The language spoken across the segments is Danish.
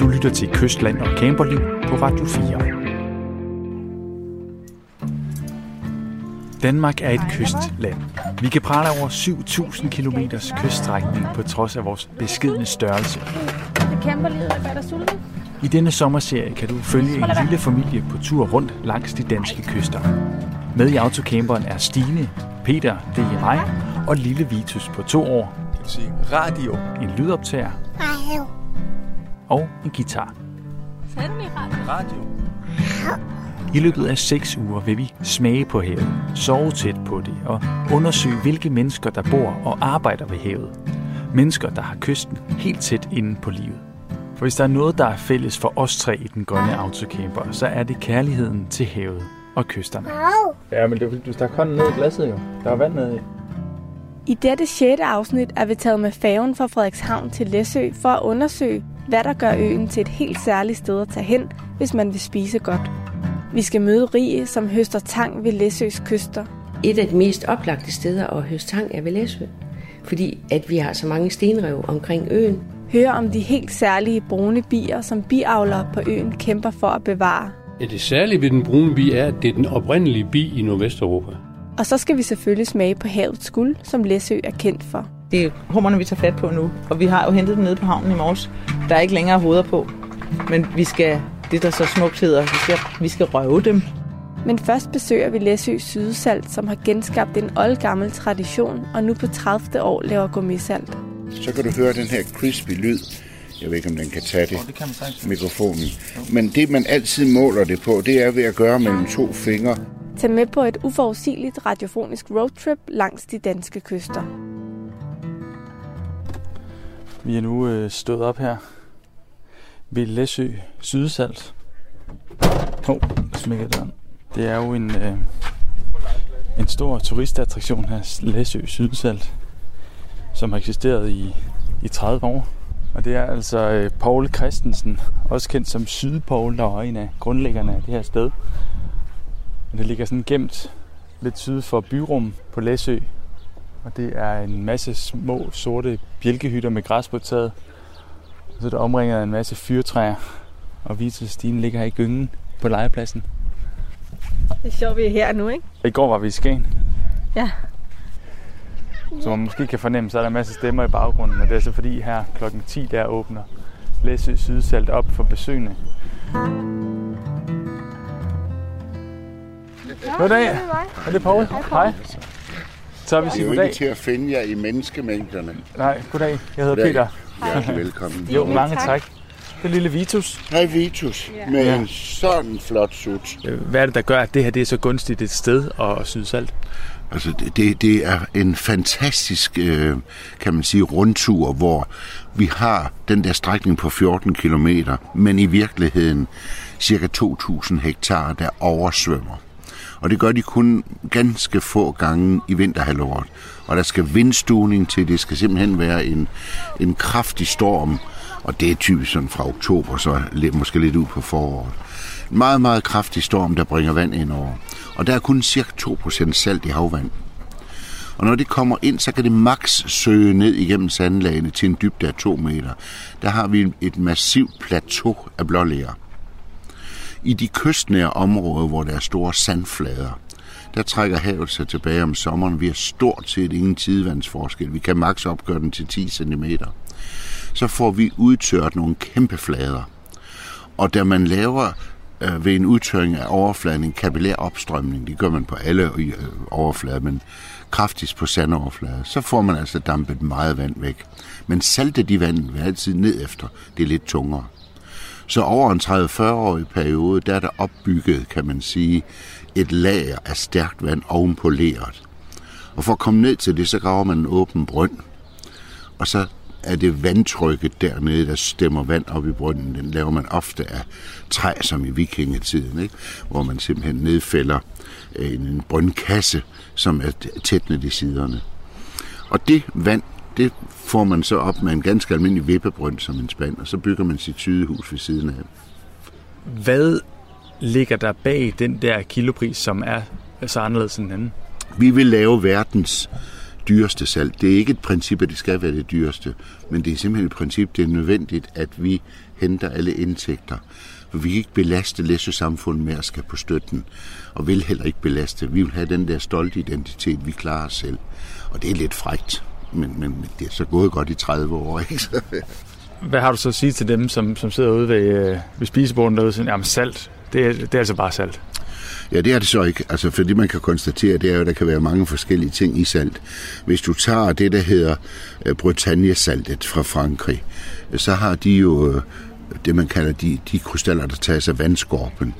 Du lytter til Kystland og Camperliv på Radio 4. Danmark er et kystland. Vi kan prale over 7.000 km kyststrækning på trods af vores beskedne størrelse. Det. I denne sommerserie kan du følge en lille familie på tur rundt langs de danske kyster. Med i autocamperen er Stine, Peter, det er mig, og lille Vitus på to år, kan du sige, radio. en lydoptager og en guitar. Lige radio? Radio. I løbet af seks uger vil vi smage på havet, sove tæt på det og undersøge, hvilke mennesker, der bor og arbejder ved havet. Mennesker, der har kysten helt tæt inde på livet. For hvis der er noget, der er fælles for os tre i den grønne autocamper, så er det kærligheden til havet og kysterne. Ja, men det er fordi, du stak hånden ned i glasset jo. Der er vand nede i. I dette sjette afsnit er vi taget med færgen fra Frederikshavn til Læsø for at undersøge, hvad der gør øen til et helt særligt sted at tage hen, hvis man vil spise godt. Vi skal møde Rie, som høster tang ved Læsøs kyster. Et af de mest oplagte steder at høste tang er ved Læsø, fordi at vi har så mange stenrev omkring øen. Høre om de helt særlige brune bier, som biavlere på øen kæmper for at bevare. Ja, det særlige ved den brune bi er, at det er den oprindelige bi i Nordvesteuropa. Og så skal vi selvfølgelig smage på havets guld, som Læsø er kendt for. Det er hummerne, vi tager fat på nu. Og vi har jo hentet dem nede på havnen i morges. Der er ikke længere hoveder på. Men vi skal, det der så smukt hedder, vi skal, vi skal røve dem. Men først besøger vi Læsø Sydsalt, som har genskabt en oldgammel tradition, og nu på 30. år laver gourmetsalt. så kan du høre den her crispy lyd. Jeg ved ikke, om den kan tage det, Det kan man mikrofonen. Men det, man altid måler det på, det er ved at gøre mellem to fingre. Tag med på et uforudsigeligt radiofonisk roadtrip langs de danske kyster. Vi er nu øh, stået op her ved Læsø Sydsalt. Hov, oh, smækker døren. Det er jo en, øh, en stor turistattraktion her, Læsø Sydsalt, som har eksisteret i, i 30 år. Og det er altså øh, Paul Christensen, også kendt som Sydpaul, der var en af grundlæggerne af det her sted. Og det ligger sådan gemt lidt syd for Byrum på Læsø, og det er en masse små sorte bjælkehytter med græs på taget. Og så er der omringet af en masse fyrtræer. Og Vitus og Stine ligger her i gyngen på legepladsen. Det er sjovt, vi er her nu, ikke? I går var vi i Skagen. Ja. Som man måske kan fornemme, så er der en masse stemmer i baggrunden. Og det er så fordi her klokken 10 der åbner Læsø Sydsalt op for besøgende. Goddag. Er det Paul? Hej. Så er vi Det er sige goddag. ikke til at finde jer i menneskemængderne. Nej, goddag. Jeg hedder Goddag. Peter. Hjertelig velkommen. Jo, mange tak. Det er lille Vitus. Hej Vitus, med Ja. en sådan flot sut. Øh, Hvad er det, der gør, at det her det er så gunstigt et sted at syde salt? Altså, det- det, det er en fantastisk, øh, kan man sige, rundtur, hvor vi har den der strækning på 14 kilometer, men i virkeligheden cirka 2.000 hektar, der oversvømmer. Og det gør de kun ganske få gange i vinterhalvåret. Og der skal vindstuning til, det skal simpelthen være en, en kraftig storm, og det er typisk sådan fra oktober, så lidt, måske lidt ud på foråret. En meget, meget kraftig storm, der bringer vand ind over. Og der er kun cirka 2% salt i havvand. Og når det kommer ind, så kan det maks søge ned igennem sandlagene til en dybde af 2 meter. Der har vi et massivt plateau af blålæger. I de kystnære områder, hvor der er store sandflader, der trækker havet sig tilbage om sommeren. Vi har stort set ingen tidevandsforskel. Vi kan maks opgøre den til 10 cm. Så får vi udtørt nogle kæmpe flader. Og da man laver øh, ved en udtørring af overfladen en kapillær opstrømning, det gør man på alle øh, overflader, men kraftigst på sandoverflader, så får man altså dampet meget vand væk. Men saltet i vandet vil altid ned efter. Det er lidt tungere. Så over en 30-40-årig periode, der er der opbygget, kan man sige, et lager af stærkt vand oven på leret. Og for at komme ned til det, så graver man en åben brønd. Og så er det vandtrykket dernede, der stemmer vand op i brønden. Den laver man ofte af træ, som i vikingetiden, ikke? hvor man simpelthen nedfælder øh, en, en brøndkasse, som er tæt ned i siderne. Og det vand, det får man så op med en ganske almindelig vippebrønd som en spand, og så bygger man sit sydehus ved siden af. Hvad ligger der bag den der kilopris, som er så anderledes end den anden? Vi vil lave verdens dyreste salt. Det er ikke et princip, at det skal være det dyreste, men det er simpelthen et princip, det er nødvendigt, at vi henter alle indtægter. For vi kan ikke belaste Læsø-samfundet med at skal på støtten, og vil heller ikke belaste. Vi vil have den der stolte identitet, vi klarer os selv. Og det er lidt frægt, men, men det er så gået godt i 30 år, ikke? Hvad har du så at sige til dem, som, som sidder ude ved, øh, ved spiseborden derude, sådan, jamen salt, det er, det er altså bare salt? Ja, det er det så ikke. Altså, fordi man kan konstatere, det er jo, at der kan være mange forskellige ting i salt. Hvis du tager det, der hedder øh, Bretagne-saltet fra Frankrig, så har de jo øh, det, man kalder de, de krystaller, der tages af vandskorpen.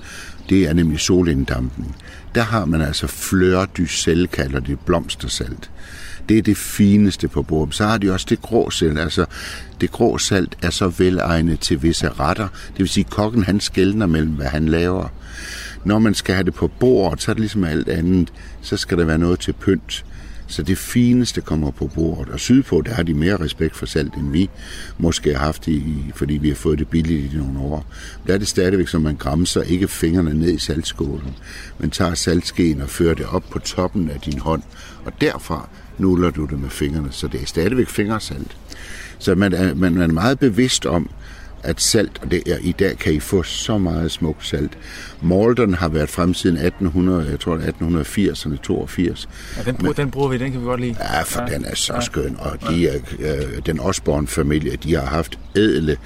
Det er nemlig solinddampen. Der har man altså fleur du sel, kalder det blomstersalt. Det er det fineste på Borum. Så har de også det grå salt. Altså, det grå salt er så velegnet til visse retter. Det vil sige, at kokken han skældner mellem, hvad han laver. Når man skal have det på bordet, så er det ligesom alt andet. Så skal der være noget til pynt. Så det fineste kommer på bordet. Og sydpå, der har de mere respekt for salt, end vi måske har haft, i, fordi vi har fået det billigt i nogle år. Der er det stadigvæk, som man græmser ikke fingrene ned i saltskålen, men tager saltskeen og fører det op på toppen af din hånd. Og derfra nuller du det med fingrene, så det er stadigvæk fingersalt. Så man er, man er meget bevidst om, at salt, og det er, i dag kan I få så meget smukt salt. Maldon har været frem siden 1800, jeg tror 1880'erne, 82. Ja, den, bruger, den bruger vi, den kan vi godt lide. Ja, for ja. den er så skøn, og de er, øh, den Osborne-familie, de har haft ædle,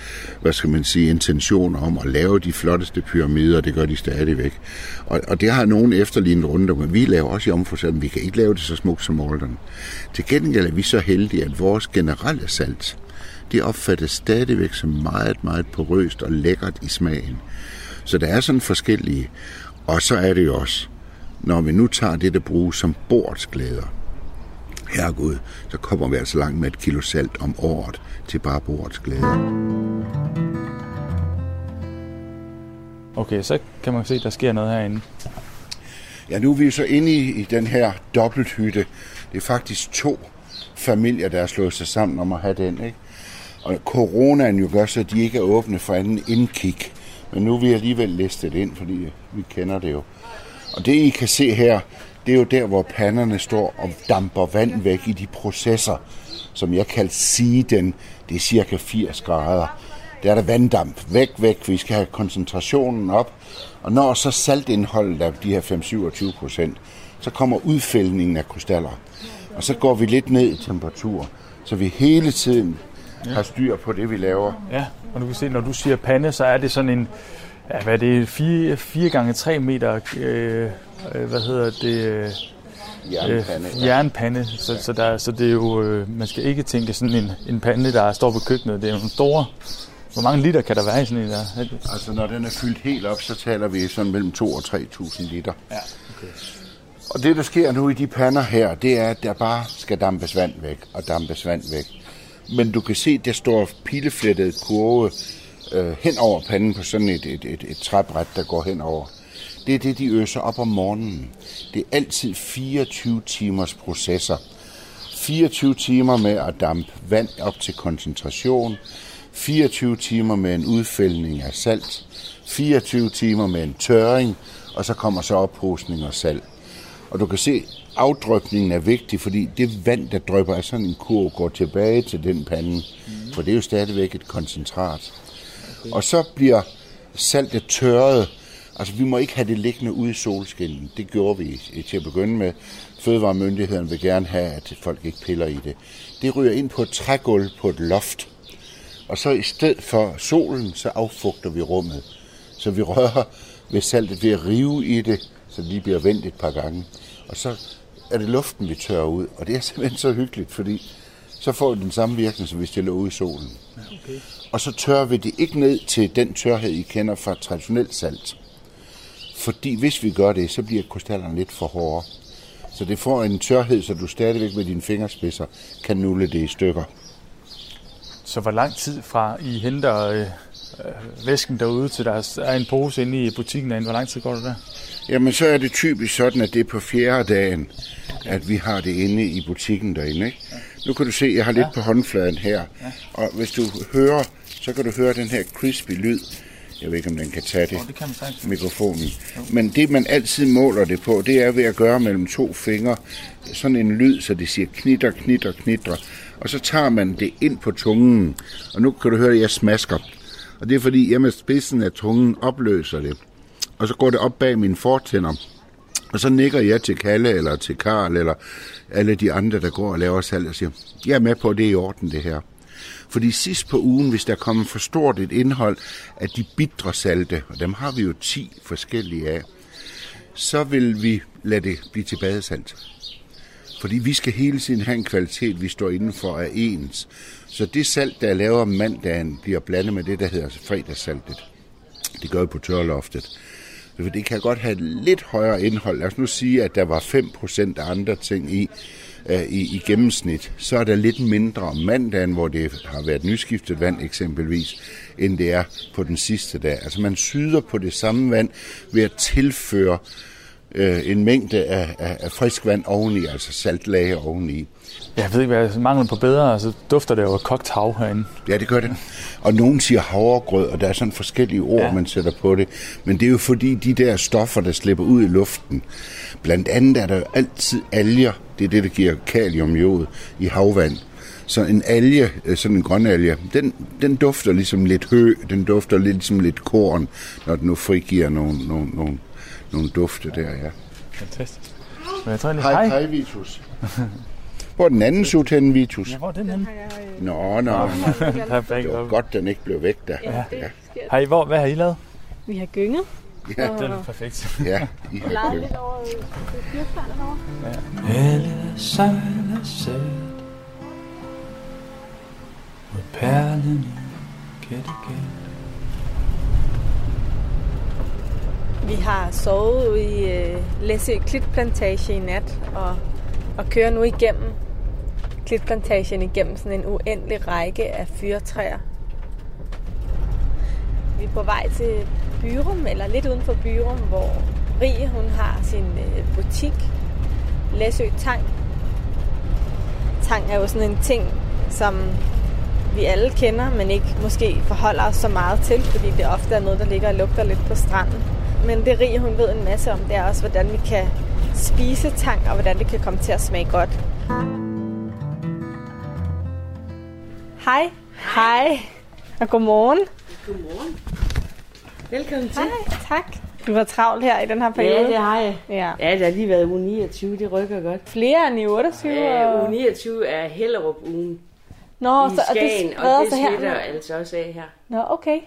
hvad skal man sige, intentioner om at lave de flotteste pyramider, det gør de stadigvæk. Og, og det har nogen efterlignet rundt om, men vi laver også i omforsat, vi kan ikke lave det så smukt som Maldon. Til gengæld er vi så heldige, at vores generelle salt, det opfattes stadigvæk som meget, meget porøst og lækkert i smagen. Så der er sådan forskellige. Og så er det jo også, når vi nu tager det, der bruges som bordsglæder, herregud, så kommer vi altså langt med et kilo salt om året til bare bordsglæder. Okay, så kan man se, at der sker noget herinde. Ja, nu er vi så inde i, i den her dobbelthytte. Det er faktisk to familier, der har slået sig sammen om at have den. Ikke? Og coronaen jo gør så, at de ikke er åbne for anden indkig. Men nu vil vi alligevel listet ind, fordi vi kender det jo. Og det I kan se her, det er jo der, hvor panderne står og damper vand væk i de processer, som jeg kalder siden. Det er cirka 80 grader. Der er der vanddamp. Væk, væk. Vi skal have koncentrationen op. Og når så saltindholdet er de her 5-27 procent, så kommer udfældningen af krystaller. Og så går vi lidt ned i temperatur, så vi hele tiden har styr på det, vi laver. Ja, og du kan se, når du siger pande, så er det sådan en, ja, hvad er det, 4, 4 gange 3 meter, øh, hvad hedder det, øh, Jernpande. Øh, jernpande, så, så, der, så det er jo, øh, man skal ikke tænke sådan en, en pande, der står på køkkenet. Det er jo en store, hvor mange liter kan der være i sådan en der? Altså når den er fyldt helt op, så taler vi sådan mellem 2 og 3.000 liter. Ja, okay. Og det, der sker nu i de pander her, det er, at der bare skal dampes vand væk og dampes vand væk. Men du kan se, der står pileflettet kurve øh, hen over panden på sådan et, et, et, et træbræt, der går hen over. Det er det, de øser op om morgenen. Det er altid 24 timers processer. 24 timer med at dampe vand op til koncentration. 24 timer med en udfældning af salt. 24 timer med en tørring. Og så kommer så ophusning og salt. Og du kan se, afdrøbningen er vigtig, fordi det vand, der drøber af sådan en kur, går tilbage til den pande. For det er jo stadigvæk et koncentrat. Og så bliver saltet tørret. Altså, vi må ikke have det liggende ude i solskinnen. Det gjorde vi til at begynde med. Fødevaremyndigheden vil gerne have, at folk ikke piller i det. Det ryger ind på et trægulv på et loft. Og så i stedet for solen, så affugter vi rummet. Så vi rører ved saltet ved at rive i det, så det lige bliver vendt et par gange. Og så er det luften, vi tørrer ud. Og det er simpelthen så hyggeligt, fordi så får det den samme virkning, som hvis det lå ude i solen. Okay. Og så tørrer vi det ikke ned til den tørhed, I kender fra traditionelt salt. Fordi hvis vi gør det, så bliver krystallerne lidt for hårde. Så det får en tørhed, så du stadigvæk med dine fingerspidser kan nulle det i stykker. Så hvor lang tid fra I henter øh, væsken derude, til der er en pose inde i butikken derinde, hvor lang tid går det der? Jamen, så er det typisk sådan, at det er på fjerde dagen, at vi har det inde i butikken derinde. Ikke? Nu kan du se, at jeg har lidt på håndfladen her. Og hvis du hører, så kan du høre den her crispy lyd. Jeg ved ikke, om den kan tage det, Oh, det kan man sagtens. mikrofonen. Men det, man altid måler det på, det er ved at gøre mellem to fingre sådan en lyd, så det siger knitter, knitter, knitter. Og så tager man det ind på tungen. Og nu kan du høre, at jeg smasker. Og det er fordi, jeg med spidsen af tungen opløser det. Og så går det op bag mine fortænder. Og så nikker jeg til Kalle eller til Karl eller alle de andre, der går og laver salg og siger, jeg er med på, at det er i orden det her. Fordi sidst på ugen, hvis der kommer for stort et indhold af de bitre salte, og dem har vi jo 10 forskellige af, så vil vi lade det blive til badesalt. Fordi vi skal hele tiden have en kvalitet, vi står inden for af ens. Så det salt, der er lavet om mandagen, bliver blandet med det, der hedder fredagssaltet. Det gør vi på tørloftet. For det kan godt have et lidt højere indhold. Lad os nu sige, at der var 5% af andre ting i, øh, i, i gennemsnit. Så er der lidt mindre om mandagen, hvor det har været nyskiftet vand eksempelvis, end det er på den sidste dag. Altså man syder på det samme vand ved at tilføre øh, en mængde af, af, af frisk vand oveni, altså saltlage oveni. Jeg ved ikke, hvad jeg mangler på bedre, så dufter det jo af kogt hav herinde. Ja, det gør det. Og nogen siger havregrød, og der er sådan forskellige ord, ja. man sætter på det. Men det er jo fordi, de der stoffer, der slipper ud i luften, blandt andet er der jo altid alger, det er det, der giver kaliumjod i havvand. Så en alge, øh, sådan en grøn alge, den, den dufter ligesom lidt hø, den dufter lidt ligesom lidt korn, når den nu frigiver nogle, nogle, nogle, nogle dufte der, ja. Fantastisk. Men jeg tror lige, Hej, hej, Vitus. Hvor er den anden sut henne, Vitus? Ja, hvor er den henne? Nå, nå, nå. Perfekt. Det var godt, den ikke blev væk der. Ja, Ja, Har I, hvor, hvad har I lavet? Vi har gynget. ja, Den er perfekt. ja. I har købt. lidt over fyrfærden over. Alle sejler sæt Mod perlen i Kattegat Vi har sovet ude i øh, Læsø Klitplantage i nat og, og kører nu igennem Klitplantagen igennem sådan en uendelig række af fyrtræer. Vi er på vej til Byrum, eller lidt uden for Byrum, hvor Rie hun har sin øh, butik, Læsø Tang. Tang er jo sådan en ting, som vi alle kender, men ikke måske forholder os så meget til, fordi det ofte er noget, der ligger og lugter lidt på stranden. Men det Rie, hun ved en masse om, det er også, hvordan vi kan spise tang, og hvordan det kan komme til at smage godt. Hej. Hej. Og godmorgen. Godmorgen. Velkommen til. Hej. Tak. Du var travlt her i den her periode. Ja, det har jeg. Ja. Ja, det har lige været uge 29, det rykker godt. Flere end i 28. Ja, uge 29 er Hellerup ugen Nå, i så, og det Skagen, og spreder det sig her. smitter altså også af her. Nå, okay.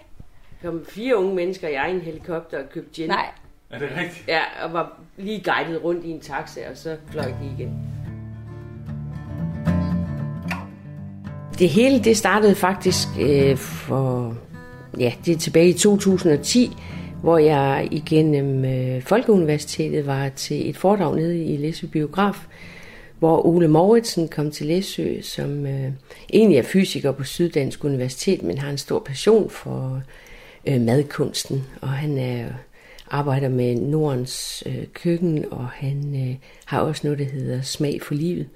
Kom fire unge mennesker i egen helikopter og købte gin. Nej, Er det rigtigt? Ja, og var lige guidet rundt i en taxa, og så fløj de igen. Det hele, det startede faktisk øh, for, ja, det er tilbage i 2010, hvor jeg igennem øh, Folkeuniversitetet var til et foredrag nede i Læsø Biograf, hvor Ole Mauritsen kom til Læsø, som øh, egentlig er fysiker på Syddansk Universitet, men har en stor passion for øh, madkunsten, og han er arbejder med Nordens øh, køkken, og han øh, har også noget, der hedder smag for livet.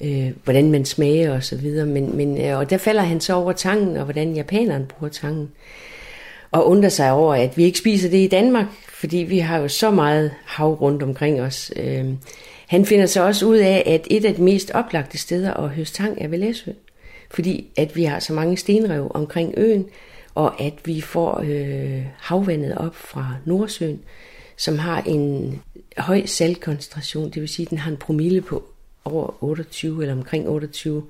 Øh, hvordan man smager og så videre. Men, men, øh, og der falder han så over tangen, og hvordan japaneren bruger tangen. Og undrer sig over, at vi ikke spiser det i Danmark, fordi vi har jo så meget hav rundt omkring os. Øh, han finder så også ud af, at et af de mest oplagte steder at høste tang er ved Læsø. Fordi at vi har så mange stenrev omkring øen, og at vi får øh, havvandet op fra Nordsøen, som har en høj saltkoncentration, det vil sige, at den har en promille på over 28 eller omkring 28,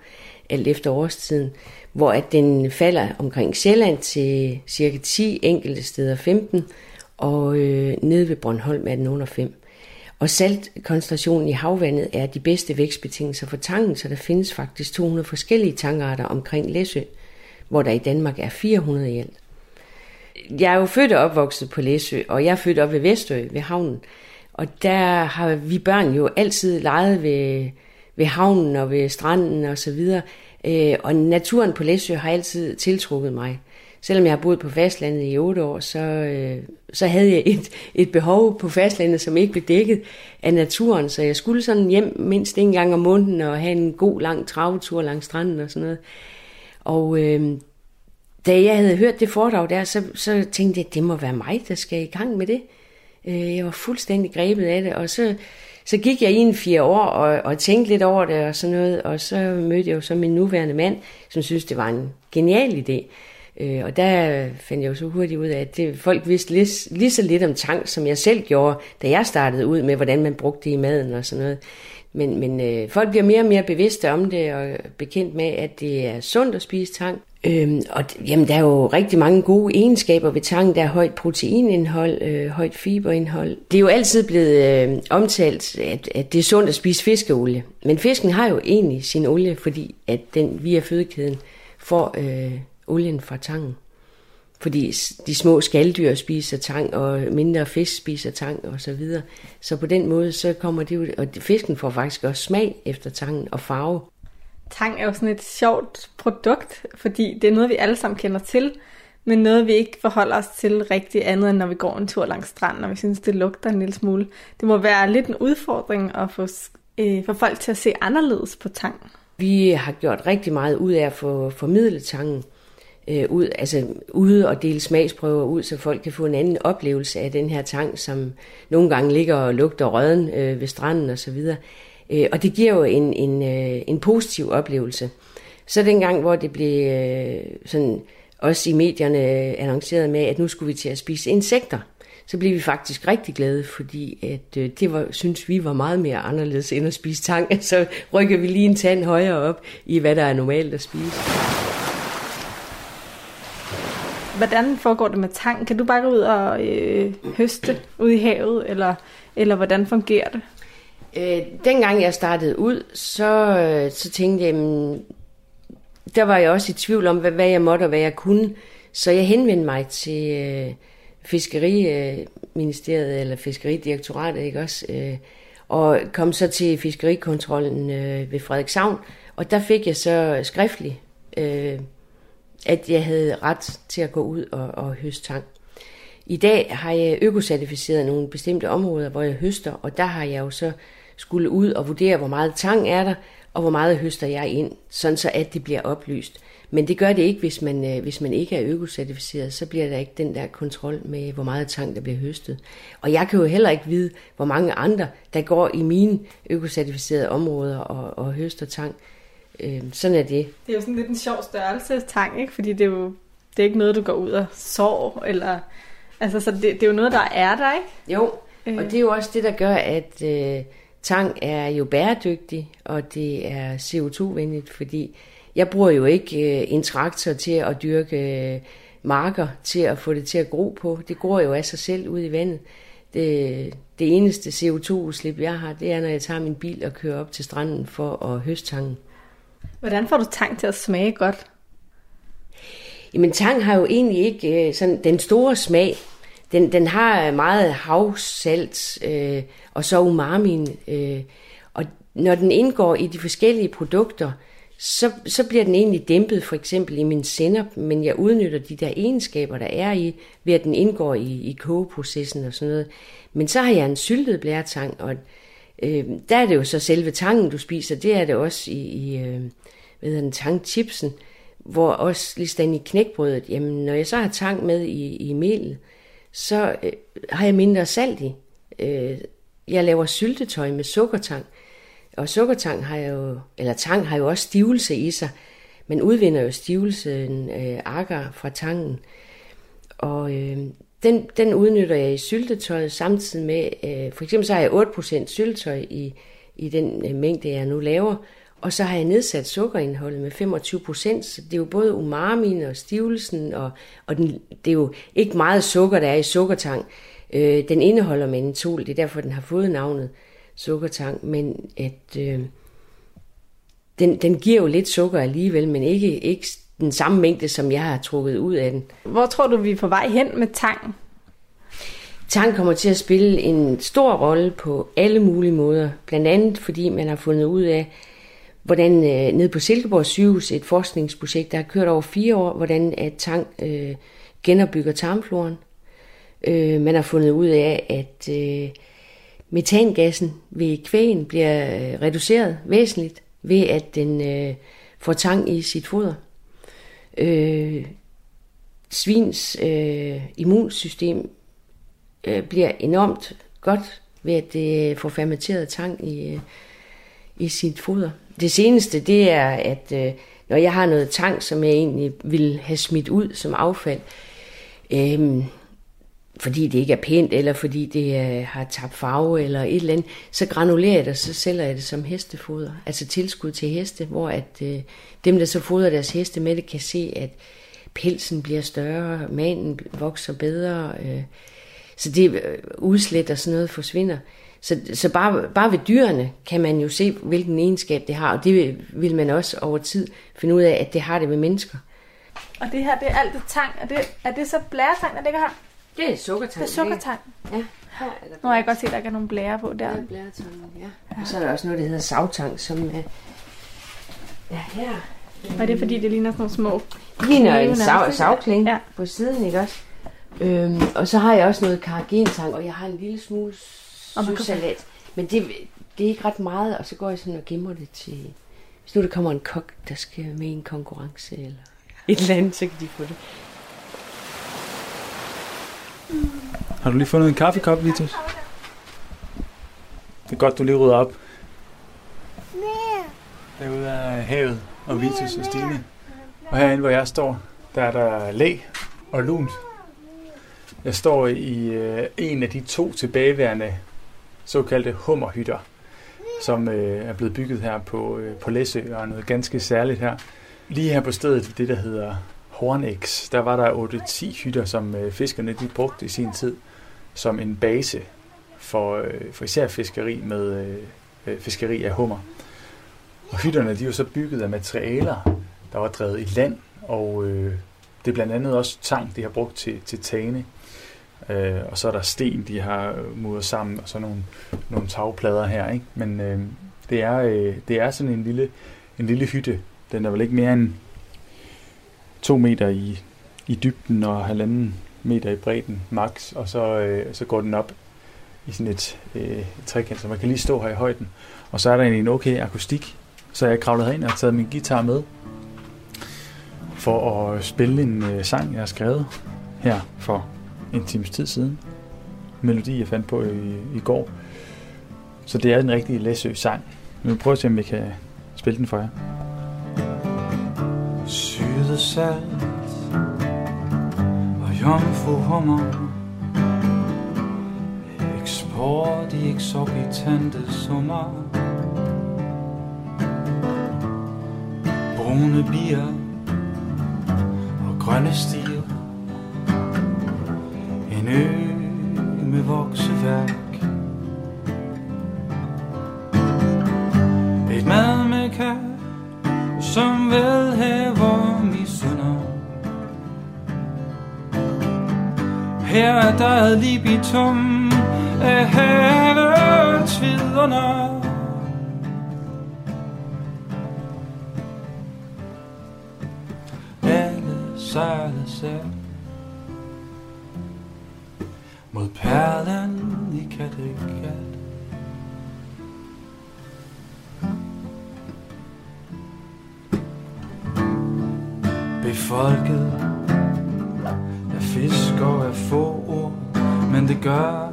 alt efter årstiden, hvor at den falder omkring Sjælland til cirka 10, enkelte steder 15, og øh, nede ved Bornholm er den under 5. Og saltkoncentrationen i havvandet er de bedste vækstbetingelser for tangen, så der findes faktisk 200 forskellige tangarter omkring Læsø, hvor der i Danmark er 400 i alt. Jeg er jo født og opvokset på Læsø, og jeg er født op ved Vestø, ved havnen. Og der har vi børn jo altid leget ved, ved havnen og ved stranden og så videre. Øh, og naturen på Læsø har altid tiltrukket mig. Selvom jeg har boet på fastlandet i otte år, så, øh, så havde jeg et, et behov på fastlandet, som ikke blev dækket af naturen. Så jeg skulle sådan hjem mindst en gang om måneden og have en god lang travetur langs stranden og sådan noget. Og øh, da jeg havde hørt det foredrag der, så, så tænkte jeg, at det må være mig, der skal i gang med det. Øh, jeg var fuldstændig grebet af det, og så, så gik jeg i en fire år og, og tænkte lidt over det og sådan noget, og så mødte jeg jo så min nuværende mand, som synes det var en genial idé. Øh, og der fandt jeg jo så hurtigt ud af, at det, folk vidste lige, lige så lidt om tang, som jeg selv gjorde, da jeg startede ud med, hvordan man brugte det i maden og sådan noget. Men, men øh, folk bliver mere og mere bevidste om det og bekendt med, at det er sundt at spise tang. Øhm, og jamen, der er jo rigtig mange gode egenskaber ved tang. Der er højt proteinindhold, øh, højt fiberindhold. Det er jo altid blevet øh, omtalt, at, at det er sundt at spise fiskeolie. Men fisken har jo egentlig sin olie, fordi at den via fødekæden får øh, olien fra tangen. Fordi de små skalddyr spiser tang, og mindre fisk spiser tang og så videre. Så på den måde, så kommer det ud, og fisken får faktisk også smag efter tangen og farve. Tang er jo sådan et sjovt produkt, fordi det er noget, vi alle sammen kender til, men noget, vi ikke forholder os til rigtig andet, end når vi går en tur langs stranden, og vi synes, det lugter en lille smule. Det må være lidt en udfordring at få, øh, få folk til at se anderledes på tang. Vi har gjort rigtig meget ud af at få formidlet tangen øh, ud, altså ude og dele smagsprøver ud, så folk kan få en anden oplevelse af den her tang, som nogle gange ligger og lugter røden øh, ved stranden og så videre. Øh, og det giver jo en, en, øh, en positiv oplevelse. Så dengang, hvor det blev øh, sådan, også i medierne øh, annonceret med, at nu skulle vi til at spise insekter, så blev vi faktisk rigtig glade, fordi at, øh, det var, synes vi var meget mere anderledes end at spise tang. Så rykker vi lige en tand højere op i, hvad der er normalt at spise. Hvordan foregår det med tang? Kan du bare gå ud og øh, høste ud i havet, eller, eller hvordan fungerer det? Øh, dengang jeg startede ud, så, øh, så tænkte jeg, jamen, der var jeg også i tvivl om, hvad, hvad jeg måtte og hvad jeg kunne. Så jeg henvendte mig til øh, Fiskeriministeriet øh, eller Fiskeridirektoratet, ikke også? Øh, og kom så til fiskerikontrollen øh, ved Frederikshavn, og der fik jeg så skriftligt, øh, at jeg havde ret til at gå ud og, og høste tang. I dag har jeg økocertificeret nogle bestemte områder, hvor jeg høster, og der har jeg jo så skulle ud og vurdere, hvor meget tang er der, og hvor meget høster jeg ind, sådan så at det bliver oplyst. Men det gør det ikke, hvis man, øh, hvis man ikke er økocertificeret, så bliver der ikke den der kontrol med, hvor meget tang, der bliver høstet. Og jeg kan jo heller ikke vide, hvor mange andre, der går i mine økocertificerede områder og, og høster tang. Øh, sådan er det. Det er jo sådan lidt en sjov størrelse tang, ikke? Fordi det er jo det er ikke noget, du går ud og sår, eller... Altså, så det, det er jo noget, der er der, ikke? Jo, øh. og det er jo også det, der gør, at... Øh, Tang er jo bæredygtig, og det er CO2-venligt, fordi jeg bruger jo ikke øh, en traktor til at dyrke øh, marker til at få det til at gro på. Det gror jo af sig selv ud i vandet. Det, det eneste CO2-udslip, jeg har, det er, når jeg tager min bil og kører op til stranden for at høste tangen. Hvordan får du tang til at smage godt? Jamen, tang har jo egentlig ikke øh, sådan den store smag. Den, den har meget havsalt øh, og så umamin. Øh, og når den indgår i de forskellige produkter, så, så bliver den egentlig dæmpet for eksempel i min sennep, men jeg udnytter de der egenskaber, der er i, ved at den indgår i, i kogeprocessen og sådan noget. Men så har jeg en syltet blæretang, og øh, der er det jo så selve tangen, du spiser, det er det også i, i øh, hvad hedder den, tangchipsen, hvor også lige i knækbrødet, jamen når jeg så har tang med i, i melet, så øh, har jeg mindre salt i. Øh, jeg laver syltetøj med sukkertang, og sukkertang har jo, eller tang har jo også stivelse i sig. Man udvinder jo stivelsen øh, agar fra tangen, og øh, den, den udnytter jeg i syltetøjet samtidig med, øh, for eksempel så har jeg 8% syltetøj i, i den øh, mængde, jeg nu laver, og så har jeg nedsat sukkerindholdet med 25 procent, så det er jo både umamin og stivelsen, og, og den, det er jo ikke meget sukker, der er i sukkertang. Øh, den indeholder mentol, det er derfor, den har fået navnet sukkertang, men at øh, den, den giver jo lidt sukker alligevel, men ikke, ikke den samme mængde, som jeg har trukket ud af den. Hvor tror du, vi er på vej hen med tang? Tang kommer til at spille en stor rolle på alle mulige måder, blandt andet fordi man har fundet ud af, hvordan øh, nede på Silkeborg sygehus, et forskningsprojekt, der har kørt over fire år, hvordan at tang øh, genopbygger tarmfloren. Øh, man har fundet ud af, at øh, metangassen ved kvægen bliver øh, reduceret væsentligt ved, at den øh, får tang i sit foder. Øh, svins øh, immunsystem øh, bliver enormt godt ved at øh, det får fermenteret tang i, øh, i sit foder. Det seneste, det er, at øh, når jeg har noget tang, som jeg egentlig vil have smidt ud som affald, øh, fordi det ikke er pænt, eller fordi det øh, har tabt farve, eller et eller andet, så granulerer jeg det, og så sælger jeg det som hestefoder. Altså tilskud til heste, hvor at øh, dem, der så fodrer deres heste med det, kan se, at pelsen bliver større, manen vokser bedre, øh, så det øh, udslæt og sådan noget forsvinder. Så, så bare, bare ved dyrene kan man jo se, hvilken egenskab det har, og det vil man også over tid finde ud af, at det har det med mennesker. Og det her, det er alt det tang. Er det, er det så blæretang, der ligger her? Det er sukkertang. Det er sukkertang. Ja. Her er der nu har jeg godt set, at der ikke er nogen blære på der. Ja, blæretang, ja. Og så er der også noget, der hedder savtang, som er... Ja, her. Og det er fordi, det ligner sådan nogle små... Det ligner en sav, savkling ja. på siden, ikke også? Øhm, og så har jeg også noget karagentang, og jeg har en lille smule sødsalat. Men det, det er ikke ret meget, og så går jeg sådan og gemmer det til... Hvis nu der kommer en kok, der skal med i en konkurrence, eller et eller andet, så kan de få det. Har du lige fundet en kaffekop, Vitus? Det er godt, du lige rydder op. Derude er havet og Vitus og Stine. Og herinde, hvor jeg står, der er der læ og lunt. Jeg står i øh, en af de to tilbageværende såkaldte hummerhytter, som øh, er blevet bygget her på, øh, på Læsø, og er noget ganske særligt her. Lige her på stedet, det der hedder Hornex, der var der 8-10 hytter, som øh, fiskerne de brugte i sin tid som en base for, øh, for især fiskeri med øh, øh, fiskeri af hummer. Og hytterne de var så bygget af materialer, der var drevet i land, og øh, det er blandt andet også tang, de har brugt til, til tane. Øh, og så er der sten, de har øh, mudret sammen, og så nogle, nogle tagplader her. Ikke? Men øh, det, er, øh, det er sådan en lille, en lille hytte. Den er vel ikke mere end to meter i, i dybden og halvanden meter i bredden max, og så, øh, så går den op i sådan et, øh, et trekant, så man kan lige stå her i højden. Og så er der en okay akustik, så jeg kravlede herind og taget min guitar med for at spille en øh, sang, jeg har skrevet her for en times tid siden. Melodi, jeg fandt på i, i går. Så det er en rigtig Læsø sang. Vi prøver prøve at se, om vi kan spille den for jer. Syde salt og jomfru hummer Eksport i eksorbitante summer. Brune bier og grønne stier. En ø med voks der et libitum af havets vidunder Alle sejlede sær Mod perlen i Kattegat. Befolket af fisk og af få. Men det gør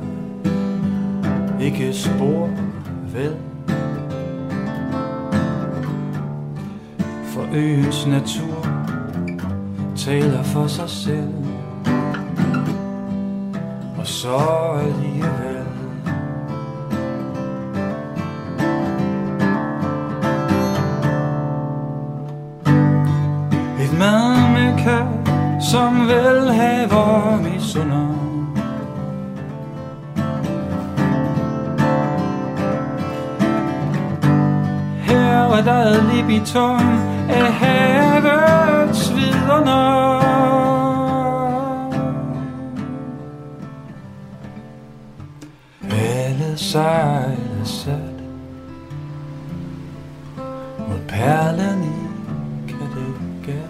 ikke spor vel? For øens natur taler for sig selv. Og så alligevel. Et mad med kær, som vil have misunder. Her er af havets vidunder Alle sejler sat mod perlen i Kattegat.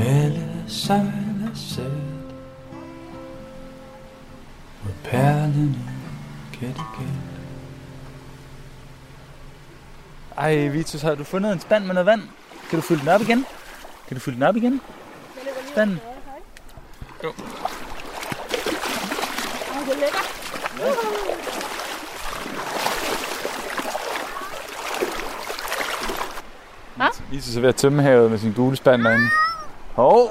Alle sejler sat mod perlen i Kattegat. Ej, Vitus, har du fundet en spand med noget vand? Kan du fylde den op igen? Kan du fylde den op igen? Spanden. Jo. Åh, det er lækkert. Hva? Lise er ved at tømme havet med sin gule spand derinde. Hov!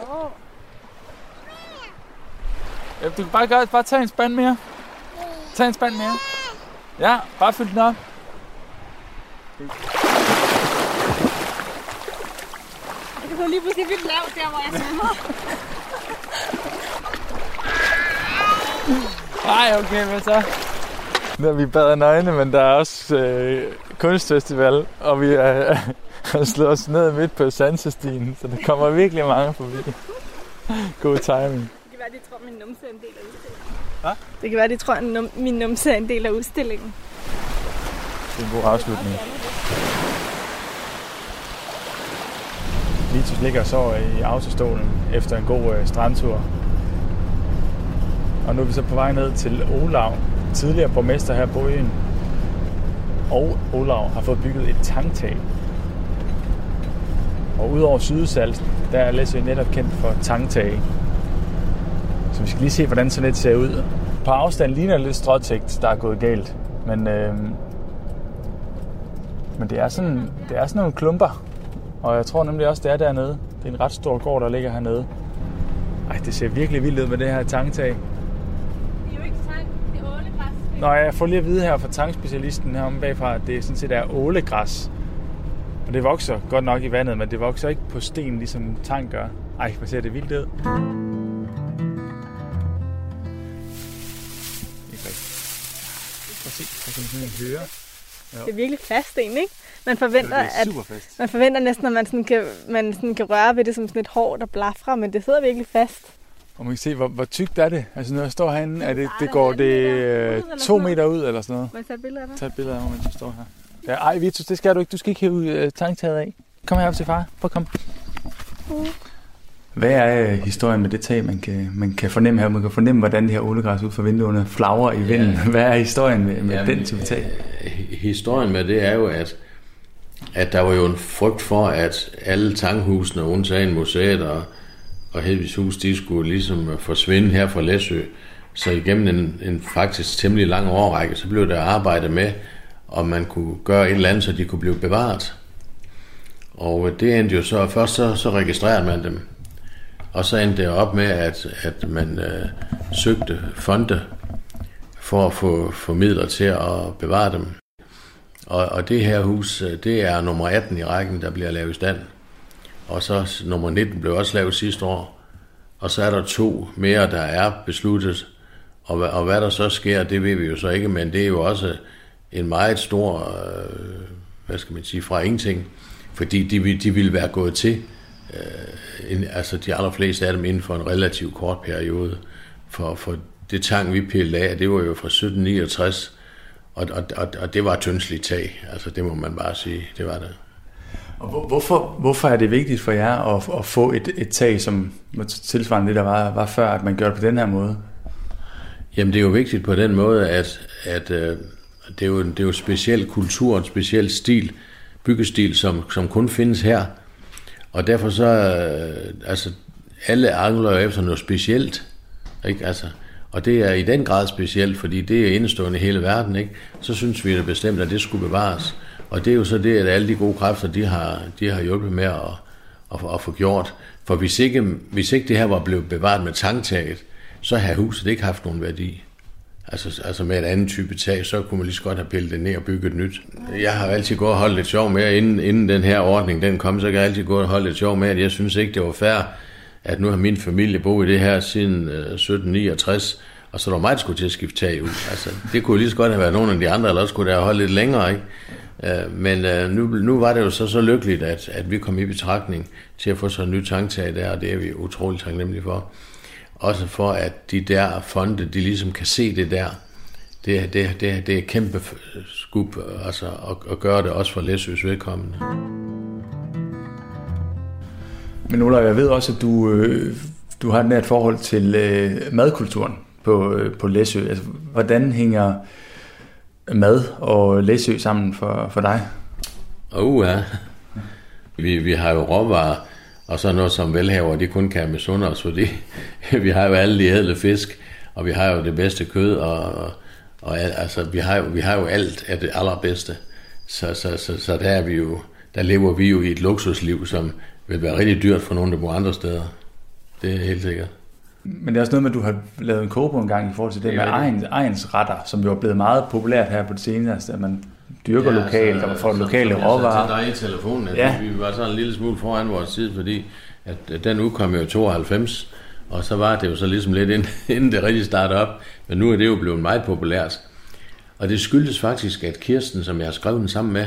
Ja, du kan bare, gøre, bare tage en spand mere. Tag en spand mere. Ja, bare fyld den op. Jeg kan lige pludselig vildt lavt der, hvor jeg svømmer. Nej, okay, men så... Nu er vi badet nøgne, men der er også øh, kunstfestival, og vi er, har slået os ned midt på Sansestien, så der kommer virkelig mange forbi. God timing. Det kan være, de tror, min numse er en del af udstillingen. Hvad? Det kan være, de tror, min numse er en del af udstillingen. Det er en god afslutning. Vitus ligger og sover i autostolen efter en god øh, strandtur. Og nu er vi så på vej ned til Olav, tidligere borgmester her på øen. Og Olav har fået bygget et tangtag. Og udover Sydsals, der er Læsø netop kendt for tangtag. Så vi skal lige se, hvordan sådan et ser ud. På afstand ligner det lidt stråtægt, der er gået galt. Men, øh, men det er, sådan, det er sådan nogle klumper. Og jeg tror nemlig også, det er dernede. Det er en ret stor gård, der ligger hernede. Ej, det ser virkelig vildt ud med det her tanktag. Det er jo ikke tank, det er ålegræs. Nå, jeg får lige at vide her fra tankspecialisten heromme bagfra, at det sådan set er ålegræs. Og det vokser godt nok i vandet, men det vokser ikke på sten, ligesom tang gør. Ej, hvor ser det vildt ud. Ikke rigtigt. Prøv at se, så kan man sådan høre. Det er virkelig fast en, ikke? Man forventer, er at man forventer næsten, at man sådan kan, man sådan kan røre ved det som sådan et hår, der blafrer, men det sidder virkelig fast. Og man kan se, hvor, hvor tykt er det? Altså, når jeg står herinde, er det, det går det øh, to meter ud, eller sådan noget. Må jeg tage et billede af dig? Tag et billede af mig, mens du står her. Ja, ej, Vitus, det skal du ikke. Du skal ikke hæve øh, tanktaget af. Kom herop til far. Prøv at komme. Hvad er øh, historien med det tag, man kan, man kan fornemme her? Man kan fornemme, hvordan det her ålegræs ud fra vinduerne flagrer i vinden. Ja. Hvad er historien med, med Jamen, den type tag? øh, Historien med det er jo, at, at der var jo en frygt for, at alle tankhusene, undtagen museet og, og Hedvigs hus, de skulle ligesom forsvinde her fra Læsø. Så igennem en, en faktisk temmelig lang årrække, så blev der arbejdet med, om man kunne gøre et eller andet, så de kunne blive bevaret. Og det endte jo så, først så, så registrerede man dem, og så endte det op med, at, at man øh, søgte fonde for at få, få midler til at bevare dem. Og, og det her hus, øh, det er nummer 18 i rækken, der bliver lavet i stand. Og så nummer 19 blev også lavet sidste år. Og så er der to mere, der er besluttet. Og, og hvad der så sker, det ved vi jo så ikke, men det er jo også en meget stor, øh, hvad skal man sige, fra ingenting. Fordi de, de ville være gået til, en, altså de allerfleste af dem inden for en relativt kort periode. For, for det tang, vi pillede af, det var jo fra 1769, og, og, og, og det var tyndsligt tag. Altså det må man bare sige, det var det. Og hvor- hvorfor, hvorfor er det vigtigt for jer at, at få et, et tag, som tilsvarende det, der var, var før, at man gør det på den her måde? Jamen det er jo vigtigt på den måde, at, at øh, det, er jo, det er jo speciel kultur, en speciel stil, byggestil, som, som kun findes her. Og derfor så, øh, altså alle angler jo efter noget specielt, ikke? Altså, og det er i den grad specielt, fordi det er indestående i hele verden, ikke? Så synes vi da bestemt, at det skulle bevares. Og det er jo så det, at alle de gode kræfter, de har, de har hjulpet med at, at, at få gjort. For hvis ikke, hvis ikke det her var blevet bevaret med tangtaget, så havde huset ikke haft nogen værdi. Altså, altså med et andet type tag, så kunne man lige så godt have pillet det ned og bygget et nyt. Jeg har altid gået og holdt lidt sjov med, inden, inden den her ordning den kom, så kan jeg altid gå og holde lidt sjov med, at jeg synes ikke, det var fair, at nu har min familie boet i det her siden øh, 1769, og så er der mig, der skulle til at skifte tag ud. Altså, det kunne lige så godt have været nogen af de andre, eller også kunne det have holdt lidt længere, ikke? Øh, Men øh, nu, nu var det jo så så lykkeligt, at, at vi kom i betragtning til at få sådan en ny tanktag der, og det er vi utroligt taknemmelige for. Også for, at de der fonde, de ligesom kan se det der. Det, det, det, det er kæmpe skub altså, at, at gøre det også for Læsøs vedkommende. Men Ola, jeg ved også, at du, øh, du har et nært forhold til øh, madkulturen på, øh, på Læsø. Altså, hvordan hænger mad og Læsø sammen for, for dig? Og uh, vi, vi har jo råvarer, Og så noget som velhaver, de kun kan misunde os, fordi vi har jo alle de ædle fisk, og vi har jo det bedste kød, og, og, og altså, vi, har jo, vi har jo alt af det allerbedste. Så, så, så, så der, er vi jo, der lever vi jo i et luksusliv, som vil være rigtig dyrt for nogen, der bor andre steder. Det er helt sikkert. Men det er også noget med, at du har lavet en kogebog en gang i forhold til det, det med egen, egens retter, som jo er blevet meget populært her på det seneste, at man dyrker ja, lokalt, altså, og får lokale råvarer. Som jeg til dig i telefonen, at ja. vi var sådan en lille smule foran vores tid, fordi at den udkom jo 92, og så var det jo så ligesom lidt inden, inden det rigtig startede op, men nu er det jo blevet meget populært. Og det skyldes faktisk, at Kirsten, som jeg har skrevet den sammen med,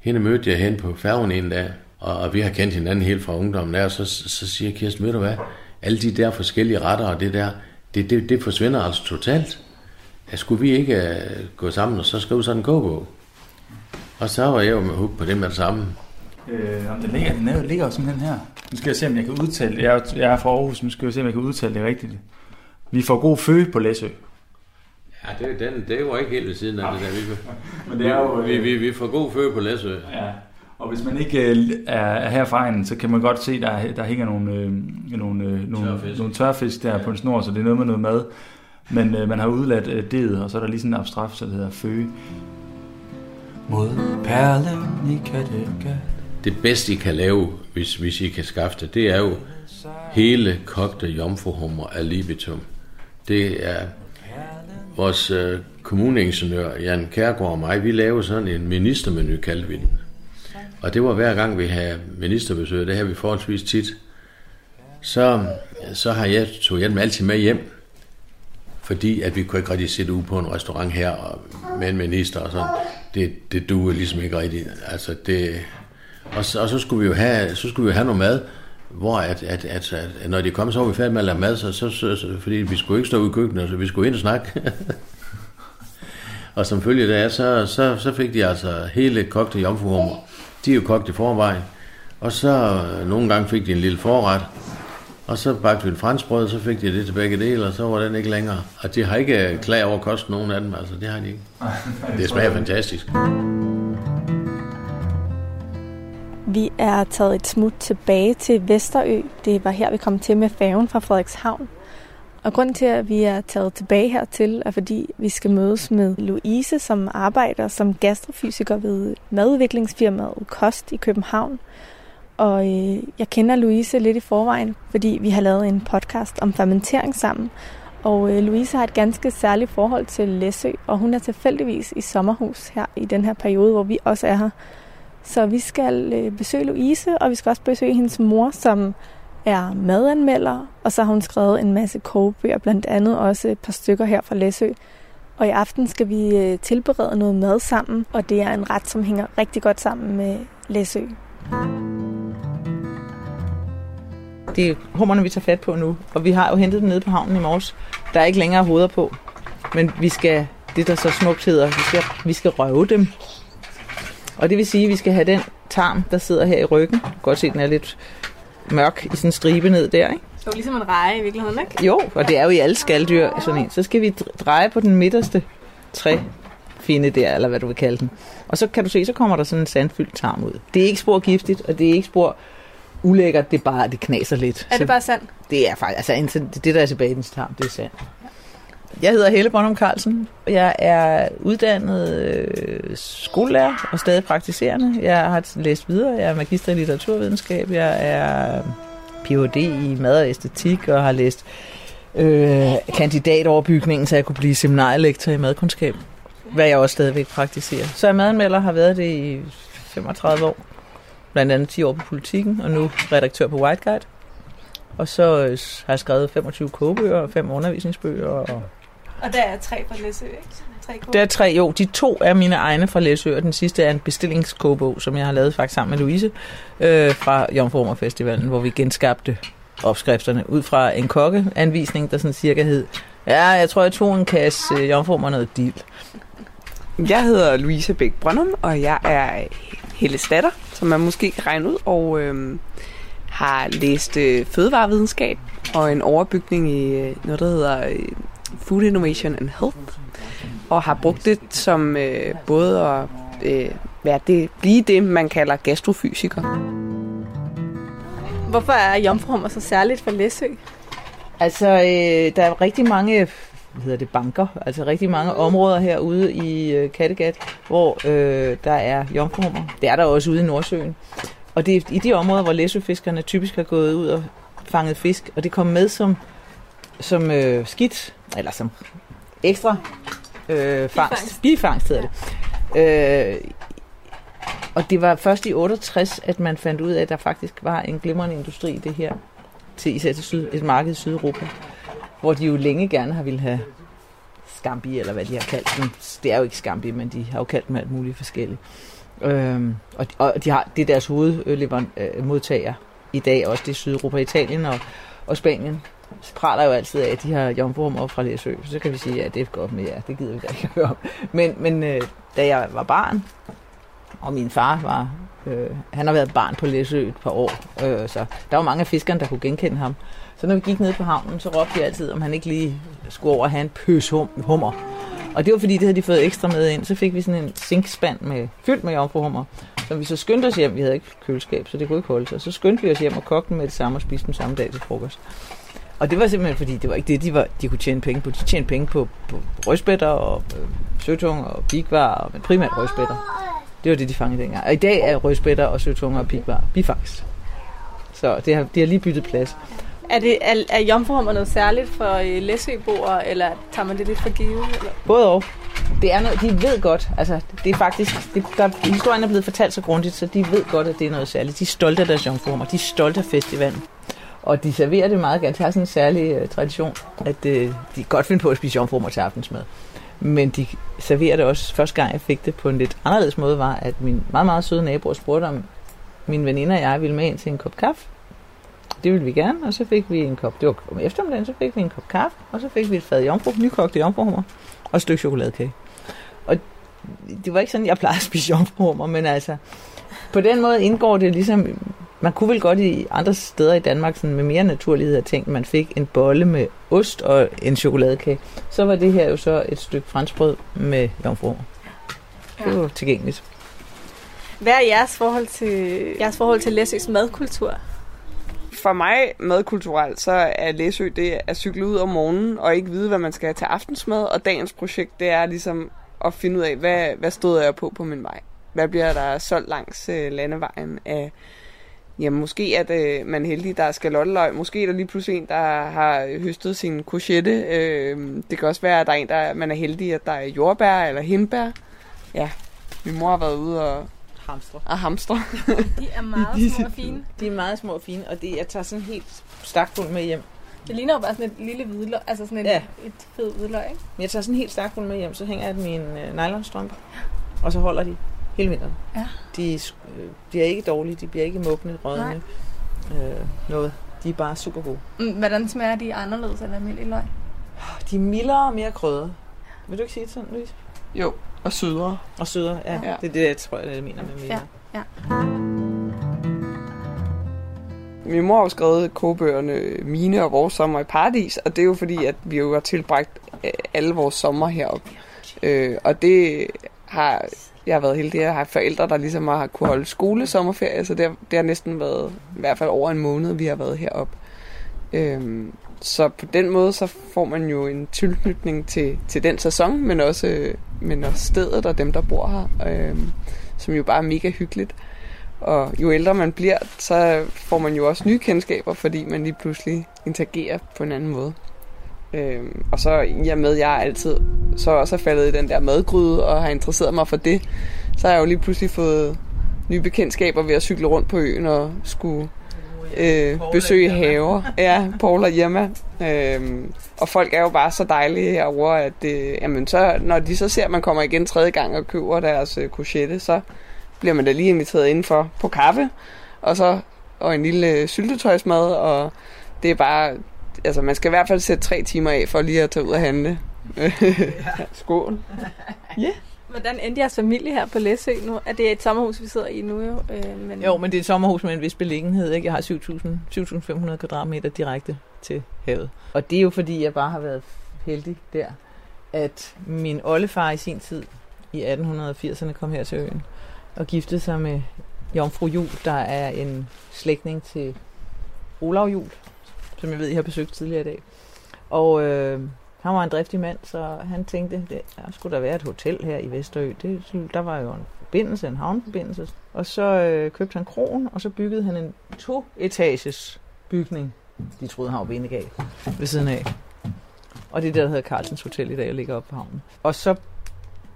hende mødte jeg hen på færgen en dag, og, og vi har kendt hinanden helt fra ungdommen der, og så, så siger Kirsten, ved du hvad, alle de der forskellige retter og det der, det, det, det forsvinder altså totalt. Ja, skulle vi ikke uh, gå sammen og så skrive sådan en kogebog? Og så var jeg jo med hug på det med det samme. Øh, den ligger, den ligger jo simpelthen her. Nu skal jeg se, om jeg kan udtale Jeg er, jeg er fra Aarhus, nu skal jeg se, om jeg kan udtale det rigtigt. Vi får god fø på Læsø. Ja, det, den, det var ikke helt ved siden af det der. Vi, Men det er jo, vi, vi, vi får god fø på Læsø. Ja. Og hvis man ikke øh, er, er her fra egnen, så kan man godt se, der der hænger nogle, øh, nogle, øh, nogle, tørfisk. nogle tørfisk der ja. på en snor, så det er noget med noget mad. Men øh, man har udladt øh, det, og så er der lige sådan en abstrakt, så det hedder fø. Mod perlen i Kattegat. Det bedste, I kan lave, hvis, hvis I kan skaffe det, det er jo hele kogte jomfruhummer af libitum. Det er vores øh, kommuneingeniør, Jan Kærgaard og mig, vi lavede sådan en ministermenu, kaldte vi den. Og det var hver gang, vi havde ministerbesøg, det har vi forholdsvis tit. Så, så har jeg tog hjem altid med hjem, fordi at vi kunne ikke rigtig sætte ud på en restaurant her og med en minister og sådan. Det, det duede ligesom ikke rigtigt. Altså det, og, så, og så skulle vi jo have, så skulle vi jo have noget mad, hvor at, at, at, at når de kom, så var vi færdige med at lave mad, så, så, så, så, fordi vi skulle ikke stå ude i køkkenet, så vi skulle ind og snakke. og som følge der, så, så, så fik de altså hele kogte jomfruhummer de er jo kogt i forvejen. Og så øh, nogle gange fik de en lille forret, og så bagte vi en franskbrød, så fik de det til begge dele, og så var den ikke længere. Og de har ikke øh, klag over kost nogen af dem, altså det har de ikke. Det smager fantastisk. Vi er taget et smut tilbage til Vesterø. Det var her, vi kom til med færgen fra Frederikshavn. Og grunden til, at vi er taget tilbage hertil, er fordi vi skal mødes med Louise, som arbejder som gastrofysiker ved madudviklingsfirmaet Kost i København. Og øh, jeg kender Louise lidt i forvejen, fordi vi har lavet en podcast om fermentering sammen. Og øh, Louise har et ganske særligt forhold til Læsø, og hun er tilfældigvis i sommerhus her i den her periode, hvor vi også er her. Så vi skal øh, besøge Louise, og vi skal også besøge hendes mor, som er madanmelder, og så har hun skrevet en masse kogebøger, blandt andet også et par stykker her fra Læsø. Og i aften skal vi øh, tilberede noget mad sammen, og det er en ret, som hænger rigtig godt sammen med Læsø. Det er hummerne, vi tager fat på nu, og vi har jo hentet dem nede på havnen i morges. Der er ikke længere hoveder på, men vi skal, det der så smukt hedder, vi skal, vi skal røve dem. Og det vil sige, at vi skal have den tarm, der sidder her i ryggen. Godt se, den er lidt mørk i sådan en stribe ned der, ikke? Så er ligesom en reje i virkeligheden, ikke? Jo, og det er jo i alle skalddyr sådan en. Så skal vi dreje på den midterste træ finde der, eller hvad du vil kalde den. Og så kan du se, så kommer der sådan en sandfyldt tarm ud. Det er ikke spor giftigt, og det er ikke spor ulækkert, det er bare, det knaser lidt. Er det bare sand? Det er faktisk, altså det der er tilbage i dens tarm, det er sand. Jeg hedder Helle Bonham Carlsen, og jeg er uddannet øh, skolelærer og stadig praktiserende. Jeg har læst videre, jeg er magister i litteraturvidenskab, jeg er Ph.D. i mad og æstetik og har læst øh, kandidatoverbygningen, så jeg kunne blive seminarlektor i madkundskab, hvad jeg også stadigvæk praktiserer. Så jeg madanmelder har været det i 35 år, blandt andet 10 år på politikken, og nu redaktør på White Guide. Og så øh, har jeg skrevet 25 kogebøger og fem undervisningsbøger og og der er tre fra Læsø, ikke? Tre der er tre, jo. De to er mine egne fra Læsø, og den sidste er en bestillingskogebog, som jeg har lavet faktisk sammen med Louise øh, fra Jomfrumer Festivalen, hvor vi genskabte opskrifterne ud fra en kokkeanvisning, der sådan cirka hed, ja, jeg tror, jeg tog en kasse øh, Jomfrumer noget dild. Jeg hedder Louise Bæk Brøndum, og jeg er Helle Statter, som man måske kan regne ud, og øh, har læst øh, fødevarevidenskab og en overbygning i øh, noget, der hedder øh, Food Innovation and Health, og har brugt det som øh, både at øh, være det, blive det, man kalder gastrofysiker. Hvorfor er jomfruhummer så særligt for Læsø? Altså, øh, der er rigtig mange hvad hedder det, banker, altså rigtig mange områder herude i øh, Kattegat, hvor øh, der er jomfruhummer. Det er der også ude i Nordsøen. Og det er i de områder, hvor læsøfiskerne typisk har gået ud og fanget fisk, og det kom med som, som øh, skidt, eller som ekstra øh, fangst. Bifangst hedder det. Øh, og det var først i 68, at man fandt ud af, at der faktisk var en glimrende industri i det her, til især til syd, et marked i Sydeuropa, hvor de jo længe gerne har ville have skambi, eller hvad de har kaldt dem. Det er jo ikke skambi, men de har jo kaldt dem alt muligt forskelligt. Øhm, og, og de har, det er deres hovedmodtager i dag, også det er Sydeuropa, Italien og, og Spanien praler jo altid af, at de har jomfruhummer fra Læsø. Så kan vi sige, at ja, det er godt med jer. Det gider vi da ikke høre om. Men, men øh, da jeg var barn, og min far var, øh, han har været barn på Læsø et par år, øh, så der var mange af fiskerne, der kunne genkende ham. Så når vi gik ned på havnen, så råbte de altid, om han ikke lige skulle over og have en pøs hum, hummer. Og det var fordi, det havde de fået ekstra med ind. Så fik vi sådan en sinkspand med, fyldt med jomfruhummer, som vi så skyndte os hjem. Vi havde ikke køleskab, så det kunne ikke holde sig. Så skyndte vi os hjem og kogte dem med det samme og spiste dem samme dag til frokost. Og det var simpelthen fordi, det var ikke det, de, var, de kunne tjene penge på. De tjente penge på, på rødspætter og øh, søtunger og pigvar, men primært rødspætter. Det var det, de fangede dengang. Og i dag er rødspætter og søtunger og pigvar bifangst. Så det har, de har lige byttet plads. Er, det, er, er jomfruhummer noget særligt for øh, læsøboere, eller tager man det lidt for givet? Eller? Både og. Det er noget, de ved godt, altså det er faktisk, det, der, historien er blevet fortalt så grundigt, så de ved godt, at det er noget særligt. De er stolte af deres jomfruhummer, de er stolte af festivalen. Og de serverer det meget gerne. De har sådan en særlig uh, tradition, at uh, de godt finde på at spise jomfruhummer til aftensmad. Men de serverer det også. Første gang jeg fik det på en lidt anderledes måde, var, at min meget, meget søde nabo spurgte, om min veninde og jeg ville med ind til en kop kaffe. Det ville vi gerne, og så fik vi en kop, det var om eftermiddagen, så fik vi en kop kaffe, og så fik vi et fad jomfru, nykogte jomfruhummer og et stykke chokoladekage. Og det var ikke sådan, jeg plejede at spise jomfruhummer, men altså, på den måde indgår det ligesom, man kunne vel godt i andre steder i Danmark sådan med mere naturlighed tænkt, at man fik en bolle med ost og en chokoladekage. Så var det her jo så et stykke franskbrød med jomfruhummer. Det var tilgængeligt. Hvad er jeres forhold til, jeres forhold til Læsøs madkultur? For mig madkulturelt, så er Læsø det at cykle ud om morgenen og ikke vide, hvad man skal have til aftensmad. Og dagens projekt, det er ligesom at finde ud af, hvad, hvad stod jeg på på min vej? Hvad bliver der solgt langs øh, landevejen af Ja, måske er det, man heldig, der er skalotteløg. Måske er der lige pludselig en, der har høstet sin courgette. Øh, det kan også være, at der er en, der man er heldig, at der er jordbær eller hindbær. Ja, min mor har været ude og hamstre. Og hamstre. De er meget små og fine. De er meget små og fine, og det, jeg tager sådan helt stakfuld med hjem. Det ligner jo bare sådan et lille hvidløg, altså sådan et, ja. et fed hvidløg, ikke? Jeg tager sådan helt stakfuld med hjem, så hænger jeg min øh, nylonstrømper, og så holder de hele vinteren. Ja. De øh, bliver ikke dårlige, de bliver ikke mugne, rådne, øh, noget. De er bare super gode. Mm, hvordan smager de anderledes end almindelig løg? De er mildere og mere krydret. Vil du ikke sige det sådan, Louise? Jo, og sødere. Og sødere, ja. ja. Det er det, jeg tror, jeg, jeg mener med mildere. Ja, ja. Min mor har jo skrevet kogebøgerne Mine og Vores Sommer i Paradis, og det er jo fordi, at vi jo har tilbragt øh, alle vores sommer heroppe. Øh, og det har jeg har været heldig at have forældre, der ligesom har kunne holde skole sommerferie, så det har, det har næsten været i hvert fald over en måned, vi har været heroppe. Øhm, så på den måde, så får man jo en tilknytning til, til den sæson, men også, øh, men også stedet og dem, der bor her, øh, som jo bare er mega hyggeligt. Og jo ældre man bliver, så får man jo også nye kendskaber, fordi man lige pludselig interagerer på en anden måde. Øh, og så i og med, at jeg altid så også er faldet i den der madgryde og har interesseret mig for det, så har jeg jo lige pludselig fået nye bekendtskaber ved at cykle rundt på øen og skulle øh, besøge haver. Ja, Paul og Irma. Øhm, og folk er jo bare så dejlige herovre, at det, jamen så, når de så ser, at man kommer igen tredje gang og køber deres øh, courgette, så bliver man da lige inviteret indenfor på kaffe, og så og en lille øh, syltetøjsmad, og det er bare, altså man skal i hvert fald sætte tre timer af for lige at tage ud og handle. Skål. Ja. Yeah. Hvordan endte jeres familie her på Læsø nu? Er det et sommerhus, vi sidder i nu jo? Øh, men... Jo, men det er et sommerhus med en vis beliggenhed. Ikke? Jeg har 7.500 kvadratmeter direkte til havet. Og det er jo fordi, jeg bare har været heldig der, at min oldefar i sin tid i 1880'erne kom her til øen og giftede sig med Jomfru Jul, der er en slægtning til Olav Jul, som jeg ved, I har besøgt tidligere i dag. Og øh, han var en driftig mand, så han tænkte, det, der skulle der være et hotel her i Vesterø. Det, der var jo en forbindelse, en havnforbindelse. Og så øh, købte han krogen, og så byggede han en to-etages bygning. De troede, han var vindegal ved siden af. Og det er der hedder Carlsens Hotel i dag, og ligger oppe på havnen. Og så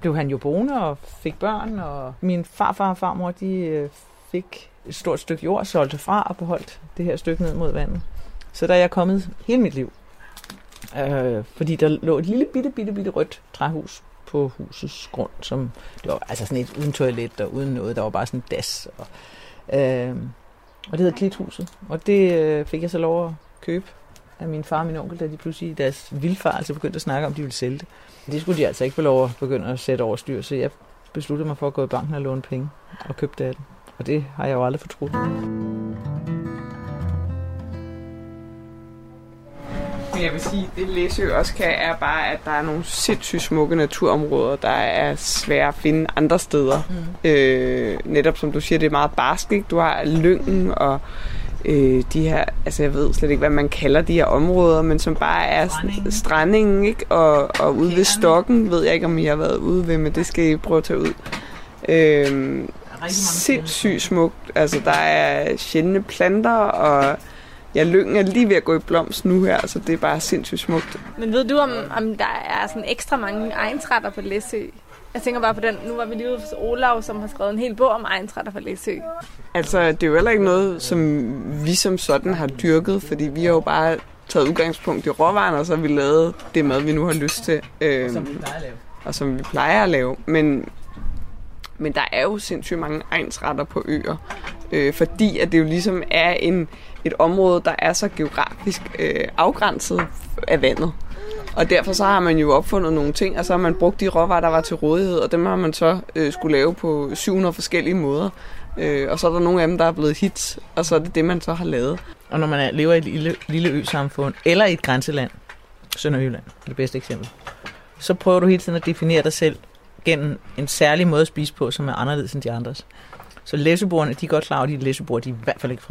blev han jo boende og fik børn, og min farfar og farmor, de øh, fik et stort stykke jord, solgte fra og beholdt det her stykke ned mod vandet. Så der er jeg kommet hele mit liv. Øh, fordi der lå et lille bitte, bitte, bitte rødt træhus på husets grund, som det var altså sådan et uden toilet og uden noget, der var bare sådan en das. Og, øh, og det hedder Klithuset, og det øh, fik jeg så lov at købe af min far og min onkel, da de pludselig i deres vildfarelse altså begyndte at snakke om, at de ville sælge det. Det skulle de altså ikke få lov at begynde at sætte over styr, så jeg besluttede mig for at gå i banken og låne penge og købe det af dem. Og det har jeg jo aldrig fortrudt. Men jeg vil sige, det Læsø også kan, er bare, at der er nogle sindssygt smukke naturområder, der er svære at finde andre steder. Mm. Øh, netop som du siger, det er meget barsk, ikke? Du har lyngen og øh, de her, altså jeg ved slet ikke, hvad man kalder de her områder, men som bare er strandingen, strandingen ikke? Og, og ude ved stokken, ved jeg ikke, om I har været ude ved, men det skal I prøve at tage ud. Øh, sindssygt smukt. Altså, der er sjældne planter, og ja, lyngen er lige ved at gå i blomst nu her, så det er bare sindssygt smukt. Men ved du, om, om der er sådan ekstra mange egentrætter på Læsø? Jeg tænker bare på den, nu var vi lige ude hos Olav, som har skrevet en hel bog om egentrætter for Læsø. Altså, det er jo heller ikke noget, som vi som sådan har dyrket, fordi vi har jo bare taget udgangspunkt i råvarerne, og så har vi lavet det mad, vi nu har lyst til. Øh, som vi plejer at lave. Og som vi plejer at lave. Men, men der er jo sindssygt mange egensretter på øer, øh, fordi at det jo ligesom er en, et område, der er så geografisk øh, afgrænset af vandet. Og derfor så har man jo opfundet nogle ting, og så har man brugt de råvarer, der var til rådighed, og dem har man så øh, skulle lave på 700 forskellige måder. Øh, og så er der nogle af dem, der er blevet hits, og så er det det, man så har lavet. Og når man lever i et lille, lille ø-samfund, eller i et grænseland, Sønderjylland er det bedste eksempel, så prøver du hele tiden at definere dig selv gennem en særlig måde at spise på, som er anderledes end de andres. Så læseboerne, de er godt klar over, at de læseboer, de er i hvert fald ikke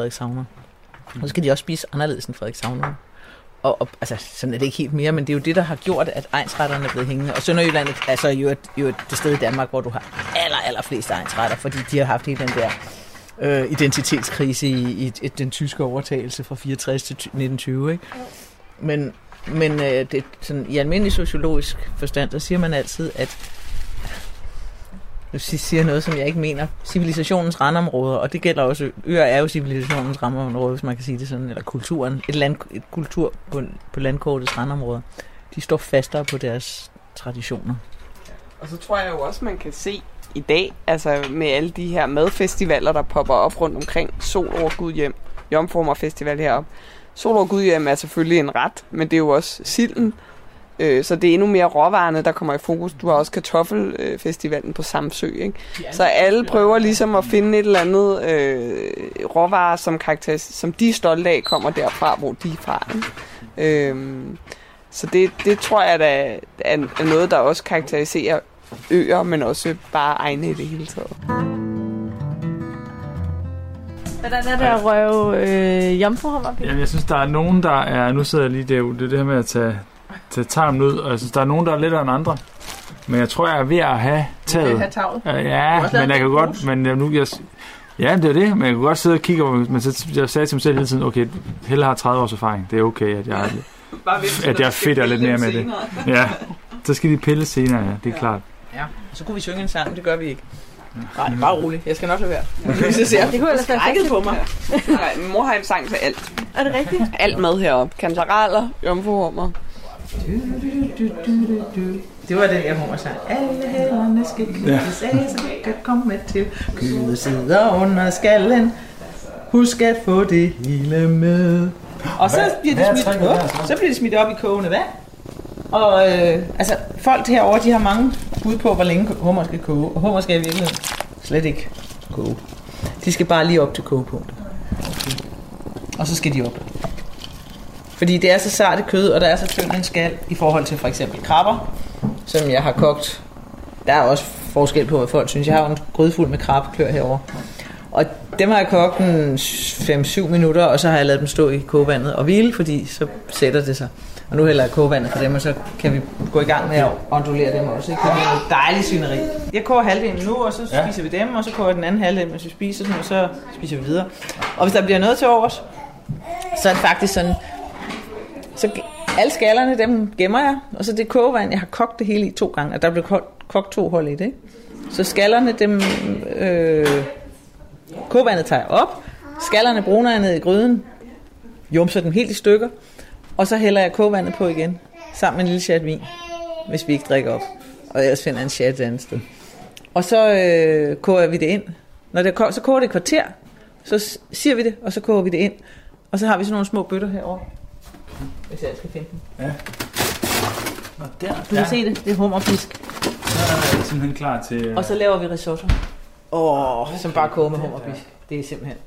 Frederikshavner. Og så skal de også spise anderledes end Frederikshavner. Og, og, altså, sådan er det ikke helt mere, men det er jo det, der har gjort, at egensretterne er blevet hængende. Og Sønderjylland er altså jo et, jo et det sted i Danmark, hvor du har aller, aller flest egensretter, fordi de har haft hele den der øh, identitetskrise i, i, i den tyske overtagelse fra 64 til 1920. Ikke? Men, men øh, det, sådan, i almindelig sociologisk forstand, så siger man altid, at nu siger noget, som jeg ikke mener, civilisationens randområder, og det gælder også, øer er jo civilisationens randområder, hvis man kan sige det sådan, eller kulturen, et, land, et kultur på, på landkortets randområder, de står fastere på deres traditioner. Og så tror jeg jo også, man kan se i dag, altså med alle de her madfestivaler, der popper op rundt omkring, Sol over Gud hjem, Jomformer Festival heroppe. Sol over Gud hjem er selvfølgelig en ret, men det er jo også silden, Øh, så det er endnu mere råvarerne, der kommer i fokus. Du har også kartoffelfestivalen på Samsø. Ikke? Så alle prøver ligesom at finde et eller andet øh, råvarer, som, karakter, som de er stolte af, kommer derfra, hvor de er fra. Ikke? Øh, så det, det tror jeg da er noget, der også karakteriserer øer, men også bare egne i det hele taget. Hvordan er det at røve øh, jomfruhummer? Jamen, jeg synes, der er nogen, der er... Nu sidder jeg lige derude. Det er det her med at tage tage tarmen ud, og jeg synes, der er nogen, der er lettere end andre. Men jeg tror, jeg er ved at have taget. Have taget. Ja, men jeg kan godt, men jeg, nu, jeg, ja, det er det, men jeg kan godt sidde og kigge, men så, jeg sagde til mig selv hele tiden, okay, Helle har 30 års erfaring, det er okay, at jeg, at jeg fedt lidt mere med det. Ja, så skal de pille senere, ja, det er ja. klart. Ja, så kunne vi synge en sang, men det gør vi ikke. Nej, bare roligt. Jeg skal nok lade være. Ja. Det, ser. det kunne ellers være på mig. Nej, min mor har en sang til alt. Er det rigtigt? Alt med heroppe. Kantareller, jomfruhummer, det var den, jeg hummer sang. Alle hælderne skal knyttes af, så kan komme til. Kødet sidder under skallen. Husk at få det hele med. Og så bliver det smidt op, så bliver det smidt op i kogende vand. Og øh, altså, folk herovre, de har mange bud på, hvor længe hummer skal koge. Og hummer skal i virkeligheden slet ikke koge. De skal bare lige op til kogepunktet. Okay. Og så skal de op. Fordi det er så sart et kød, og der er så tynd en skal i forhold til for eksempel krabber, som jeg har kogt. Der er også forskel på, hvad folk synes. Jeg har jo en gryde fuld med krabbeklør herover. Og Dem har jeg kogt en 5-7 minutter, og så har jeg lavet dem stå i kogevandet og hvile, fordi så sætter det sig. Og nu hælder jeg kogevandet for dem, og så kan vi gå i gang med at ondulere dem også. Ikke? Det er noget dejligt svineri. Jeg koger halvdelen nu, og så Ja. spiser vi dem, og så koger jeg den anden halvdel, mens vi spiser dem, og så spiser vi videre. Og hvis der bliver noget til overs, så er det faktisk sådan, så alle skallerne, dem gemmer jeg, og så det kogevand, jeg har kogt det hele i to gange, og der blev kogt, kogt to hold i det, ikke? Så skallerne, dem, øh, kogevandet tager jeg op, skallerne bruner jeg ned i gryden, jumser dem helt i stykker, og så hælder jeg kogevandet på igen, sammen med en lille chat vin, hvis vi ikke drikker op, og ellers finder jeg en chat et andet sted. Og så øh, koger vi det ind. Når det ko- så koger det et kvarter, så siger vi det, og så koger vi det ind. Og så har vi sådan nogle små bøtter herovre. Hvis jeg skal finde dem. Ja. Og der, Du kan se det, det er hummerfisk. Så er jeg simpelthen klar til... øh, Og så laver vi risotto. Åh, oh, som bare koger med hummerfisk. Det er simpelthen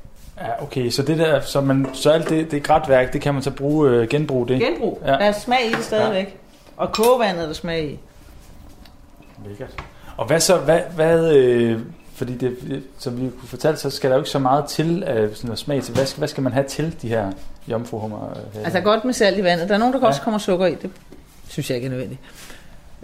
Ja, okay, så det der, så, man, så alt det, det grætværk, det kan man så bruge, øh, genbruge det. genbrug. Ja. Ja. Der er smag i det stadigvæk. Ja. Og kogevandet er der smag i. Lækkert. Og hvad så, hvad, hvad øh, fordi det, som vi kunne fortælle, så skal der jo ikke så meget til øh, sådan noget smag til. Hvad skal, hvad skal man have til de her jomfruhummer? Øh, Altså godt med salt i vandet. Der er nogen, der Ja. også kommer sukker i. Det synes jeg ikke er nødvendigt.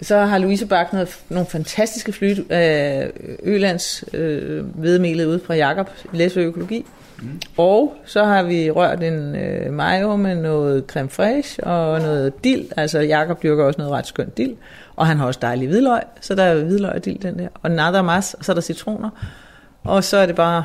Så har Louise bagt noget, nogle fantastiske flyt af Ølands øh, hvedemelet ude fra Jakob Læsø Økologi. Mm. Og så har vi rørt en øh, mayo med noget creme fraiche og noget dild. Altså Jakob dyrker også noget ret skønt dild. Og han har også dejlig hvidløg, så der er hvidløg og dild den der. Og nada mas, og så er der citroner. Og så er det bare,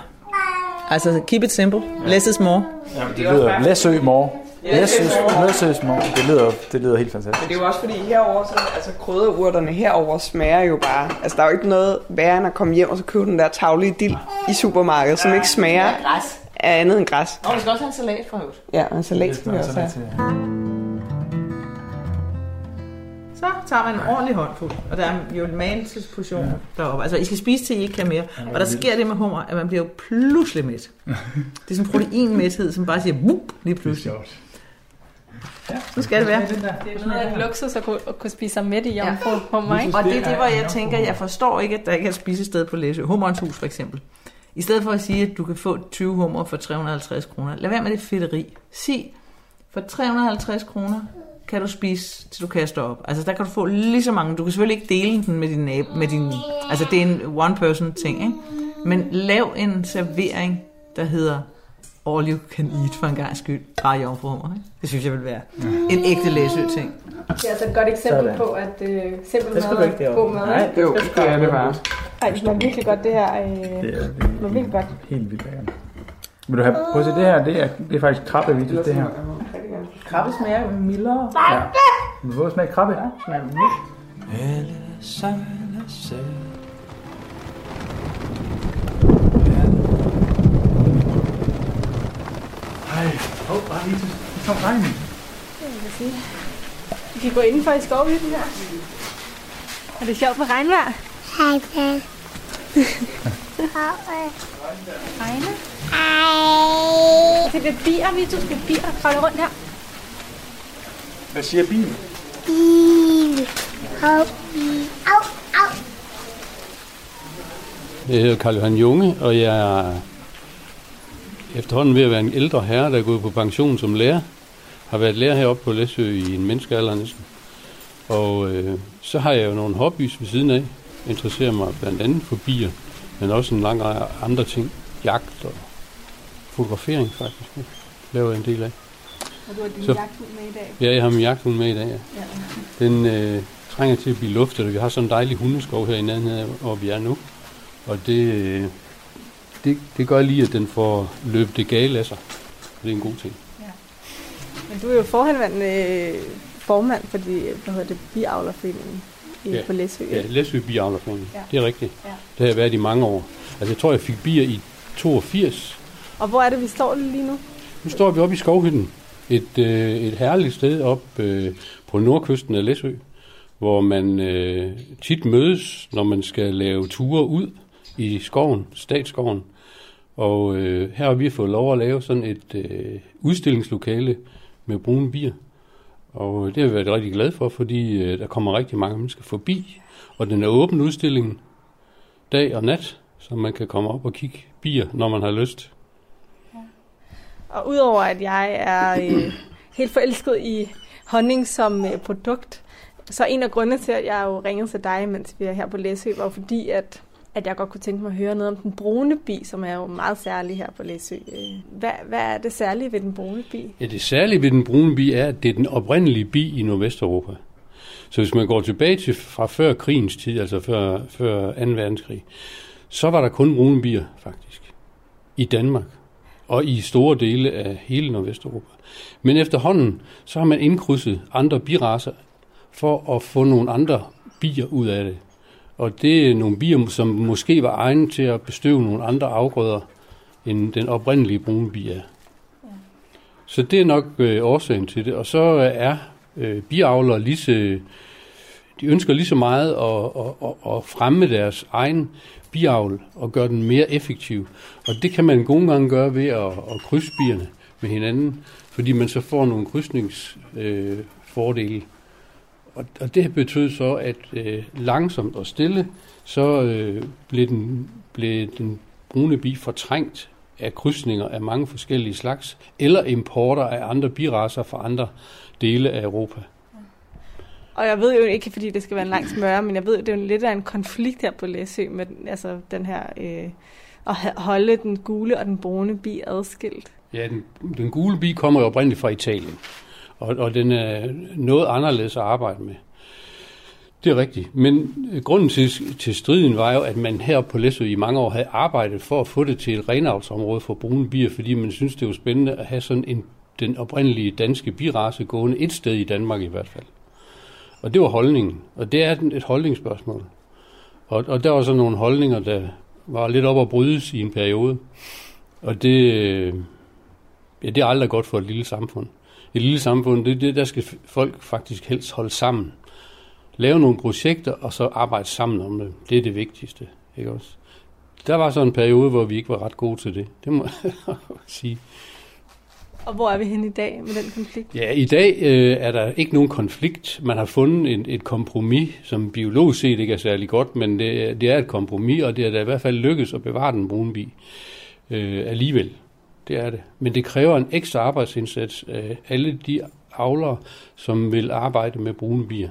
altså keep it simple, less is more. ja, det lyder Læsø mor. Læsø, Læsøs mor. Det lyder, det lyder helt fantastisk. Men det er jo også fordi herover så altså krydderurterne herover smager jo bare. Altså der er jo ikke noget værre end at komme hjem og så købe den der tavlige dild i supermarkedet, som ikke smager Græs. af andet end græs. Og vi skal også have en salat fra øvrigt. Ja, og en salat skal vi Det også have. Så tager man en ordentlig håndfuld, og der er jo en manelsesportion ja. deroppe. Altså, I skal spise til, I ikke kan mere. Og der sker det med hummer, at man bliver jo pludselig mæt. Det er sådan en proteinmæthed, som bare siger, wup, lige pludselig. Så skal det være. Det er noget af luksus at kunne, at kunne spise sig midt i jomfru hummer, ikke? Og det er det, hvor jeg tænker, jeg forstår ikke, at der ikke er et spisested på Læsø. Hummerens hus for eksempel. I stedet for at sige, at du kan få 20 hummer for 350 kroner. Lad være med det fedteri. Sig, for 350 kroner kan du spise, til du kaster op. Altså der kan du få lige så mange. Du kan selvfølgelig ikke dele den med din nabo. Med din, altså det er en one person ting, ikke? Men lav en servering, der hedder all you can eat for en gang skyld. Bare jomfruhummer, ikke? Det synes jeg vil være en ægte læsø ting. Det er altså et godt eksempel Sådan. på, at øh, simpel Det mad er god mad. Nej, ikke? Jo, det er det bare. Ej, det smager virkelig godt, det her. Øh, Det er det virkelig godt. helt vildt lækkert. Vil du have, prøv at se, det her, det er, det er faktisk krabbevitus, det her. Krabbe smager mildere. Ja. Vil du få smag krabbe? Ja, smager mildt. Alle sejler selv. Hej. Åh, oh, bare lige til. Det kom regnen. Vi kan gå indenfor i skovhytten her. Er det sjovt med regnvejr? Hej, Dan. Regne? Hej. Det er bier, vi to skal bier der rundt her. Hvad siger bilen? Bil. Hov. Au, au. Jeg hedder Karl Johan Junge, og jeg er efterhånden ved at være en ældre herre, der er gået på pension som lærer. Har været lærer heroppe på Læsø i en menneskealder næsten. Og øh, så har jeg jo nogle hobbies ved siden af. Interesserer mig blandt andet for bier, men også en lang række andre ting. Jagt og fotografering faktisk. Det laver jeg en del af. Og du har din Så- jagthund med i dag. Ja, jeg har min jagthund med i dag, ja. Ja. Den øh, trænger til at blive luftet, og vi har sådan en dejlig hundeskov her i nærheden hvor vi er nu. Og det, øh, det, det gør lige, at den får løbet det gale af sig. Og det er en god ting. Men du er jo forhenværende øh, formand for de, hvad hedder det, biavlerforeningen i, Ja. på Læsø. Ja, Læsø Biavlerforening. Ja. Det er rigtigt. Ja. Det har jeg været i mange år. Altså, jeg tror, jeg fik bier i 82. Og hvor er det, vi står lige nu? Nu står vi oppe i Skovhytten. Et, øh, et herligt sted op øh, på nordkysten af Læsø, hvor man øh, tit mødes, når man skal lave ture ud i skoven, statsskoven. Og øh, her har vi fået lov at lave sådan et øh, udstillingslokale med brune bier. Og øh, det har vi været rigtig glade for, fordi øh, der kommer rigtig mange mennesker forbi. Og den er åben udstillingen dag og nat Så man kan komme op og kigge bier, når man har lyst. Og udover at jeg er øh, helt forelsket i honning som øh, produkt, så en af grundene til, at jeg jo ringede til dig, mens vi er her på Læsø, var fordi, at, at jeg godt kunne tænke mig at høre noget om den brune bi, som er jo meget særlig her på Læsø. Øh, hvad, hvad er det særlige ved den brune bi? Ja, det særlige ved den brune bi er, at det er den oprindelige bi i Nordvesteuropa. Så hvis man går tilbage til fra før krigens tid, altså før, før 2. verdenskrig, så var der kun brune bier, faktisk, i Danmark og i store dele af hele Nordvesteuropa. Men efterhånden, så har man indkrydset andre biraser for at få nogle andre bier ud af det. Og det er nogle bier, som måske var egnet til at bestøve nogle andre afgrøder, end den oprindelige brune bi er. Så det er nok øh, årsagen til det. Og så er øh, biavlere lige så, de ønsker lige så meget at, at, at, at fremme deres egen biavl og gøre den mere effektiv. Og det kan man nogle gange gøre ved at, at krydse bierne med hinanden, fordi man så får nogle krydsningsfordele. Øh, og, og det betød så, at øh, langsomt og stille, så øh, blev, den, blev den brune bi fortrængt af krydsninger af mange forskellige slags, eller importer af andre biraser fra andre dele af Europa. Og jeg ved jo ikke, fordi det skal være en lang smøre, men jeg ved, det er jo lidt af en konflikt her på Læsø med den- altså den her øh, at holde den gule og den brune bi adskilt. Ja, den, den gule bi kommer jo oprindeligt fra Italien, og, og den er noget anderledes at arbejde med. Det er rigtigt, men øh, grunden til, til striden var jo, at man her på Læsø i mange år havde arbejdet for at få det til et renavlsområde for brune bier, fordi man synes, det var spændende at have sådan en, den oprindelige danske birace gående et sted i Danmark i hvert fald. Og det var holdningen, og det er et- et holdningsspørgsmål. Og, og der var så nogle holdninger, der var lidt op at brydes i en periode. Og det, øh, ja, det er aldrig godt for et lille samfund. Et lille samfund, det, det, der skal folk faktisk helst holde sammen. Lave nogle projekter, og så arbejde sammen om det. Det er det vigtigste, ikke også? Der var så en periode, hvor vi ikke var ret gode til det. Det må jeg sige. Og hvor er vi hen i dag med den konflikt? Ja, i dag øh, er der ikke nogen konflikt. Man har fundet en, et kompromis, som biologisk set ikke er særlig godt, men det, det er et kompromis, og det er da i hvert fald lykkedes at bevare den brune bi øh, alligevel. Det er det. Men det kræver en ekstra arbejdsindsats af alle de avlere, som vil arbejde med brune bier.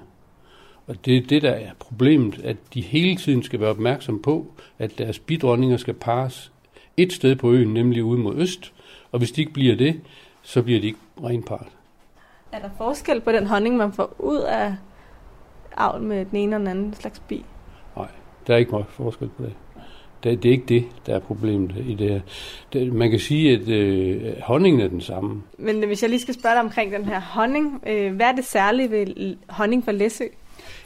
Og det er det, der er problemet, at de hele tiden skal være opmærksom på, at deres bidronninger skal pares et sted på øen, nemlig ude mod øst. Og hvis de ikke bliver det, så bliver de ikke renpart. Er der forskel på den honning, man får ud af avl med den ene og den anden slags bi? Der er ikke meget forskel på det. Det, det er ikke det, der er problemet i det her. Det, man kan sige, at øh, honningen er den samme. Men hvis jeg lige skal spørge dig omkring den her honning, øh, hvad er det særlige ved honning fra Læsø?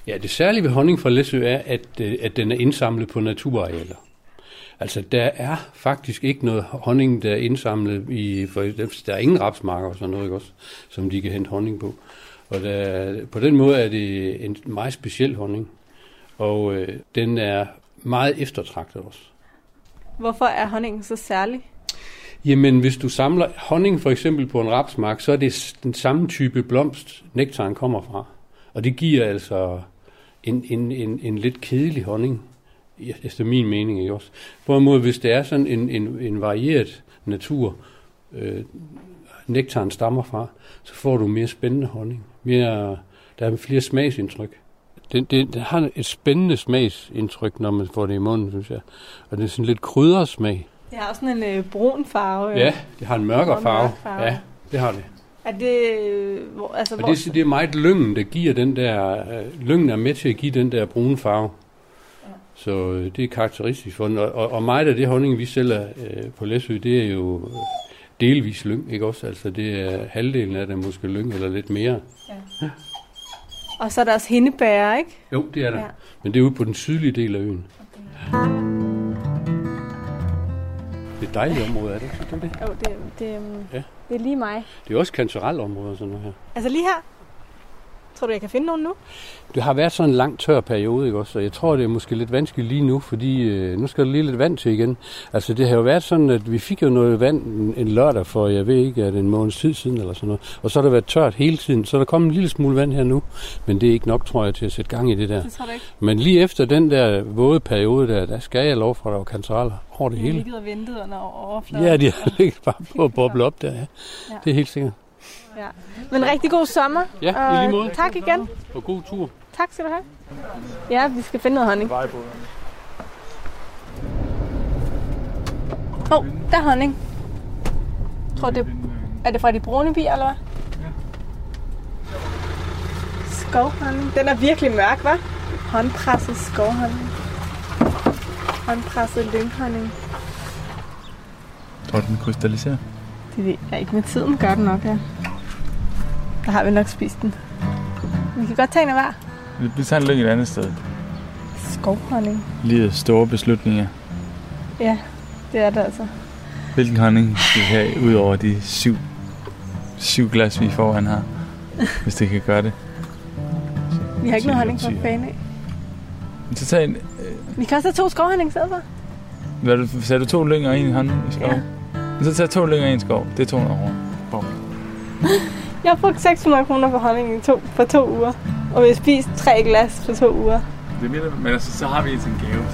Ja, det særlige ved honning fra Læsø er, at, øh, at den er indsamlet på naturarealer. Altså, der er faktisk ikke noget honning, der er indsamlet i... For, der er ingen rapsmarker og sådan noget, ikke også, som de kan hente honning på. Og der, på den måde er det en meget speciel honning. Og øh, den er meget eftertragtet også. Hvorfor er honningen så særlig? Jamen, hvis du samler honning for eksempel på en rapsmark, så er det den samme type blomst, nektaren kommer fra. Og det giver altså en, en, en, en lidt kedelig honning, efter min mening, ikke også? Hvorimod, hvis det er sådan en, en, en varieret natur, øh, nektaren stammer fra, så får du mere spændende honning. Mere, der er flere smagsindtryk. Den, det, det har et spændende smagsindtryk, når man får det i munden, synes jeg. Og det er sådan lidt kryddersmag. Det har også sådan en øh, brun farve. Ja, det har en mørkere farve. mørk farve. Ja, det har det. Er det... Hvor, altså, Og hvor, det, det er meget lyngen, der giver den der... Øh, lyngen er med til at give den der brune farve. Så øh, det er karakteristisk for den. Og, og, og meget af det honning, vi sælger øh, på Læsø, det er jo øh, delvis lyng, ikke også? Altså det er halvdelen af det måske lyng, eller lidt mere. og så er der også hindebær, ikke? Jo, det er der. Ja. Ja. Men det er ude på den sydlige del af øen. Det er dejligt område, er det ikke? Du det? Jo, det, det, Ja. det er lige mig. Det er også kantorelområder og sådan noget her. Altså lige her. Tror du, jeg kan finde nogen nu? Det har været sådan en lang tør periode, ikke også? Og jeg tror, det er måske lidt vanskeligt lige nu, fordi øh, nu skal der lige lidt vand til igen. Altså, det har jo været sådan, at vi fik jo noget vand en, en lørdag for, jeg ved ikke, at en måneds tid siden eller sådan noget. Og så har der været tørt hele tiden, så er der kommet en lille smule vand her nu. Men det er ikke nok, tror jeg, til at sætte gang i det der. Det tror ikke. Men lige efter den der våde periode der, der skal jeg lov for, at der var kantereller over det Vi har hele. ligget og ventet under overfladen. Ja, de har ligget bare på at boble op der, ja. Ja. Det er helt sikkert. Ja. Men rigtig god sommer. Ja, i lige måde. Tak igen. Og god tur. Tak skal du have. Ja, vi skal finde noget honning. Åh, oh, der er honning. Jeg tror, det er det fra de brune bier, eller hvad? Skovhonning. Den er virkelig mørk, hva'? Håndpresset skovhonning. Håndpresset lynghonning. Tror du, den krystalliserer? Det ved jeg ikke. Med tiden gør den nok, ja. Der har vi nok spist den. Vi kan godt tage en af hver. Vi- Vi tager en lyng et andet sted. Skovhonning. Lige store beslutninger. Ja, det er det altså. Hvilken honning skal vi have ud over de syv, syv glas, vi foran har? Hvis det kan gøre det. Vi har ikke noget honning syv. fan af. Så tag en... Vi kan også have to skovhonning i stedet for. Hvad, du- sagde du to lynger og en honning i skov? Ja. Så tag to lynger og en skov. Det er 200 kroner. Bum. Jeg har brugt 600 kroner på honning i to, for to uger. Og vi har spist tre glas for to uger. Det mener, men altså, så har vi en til en gave.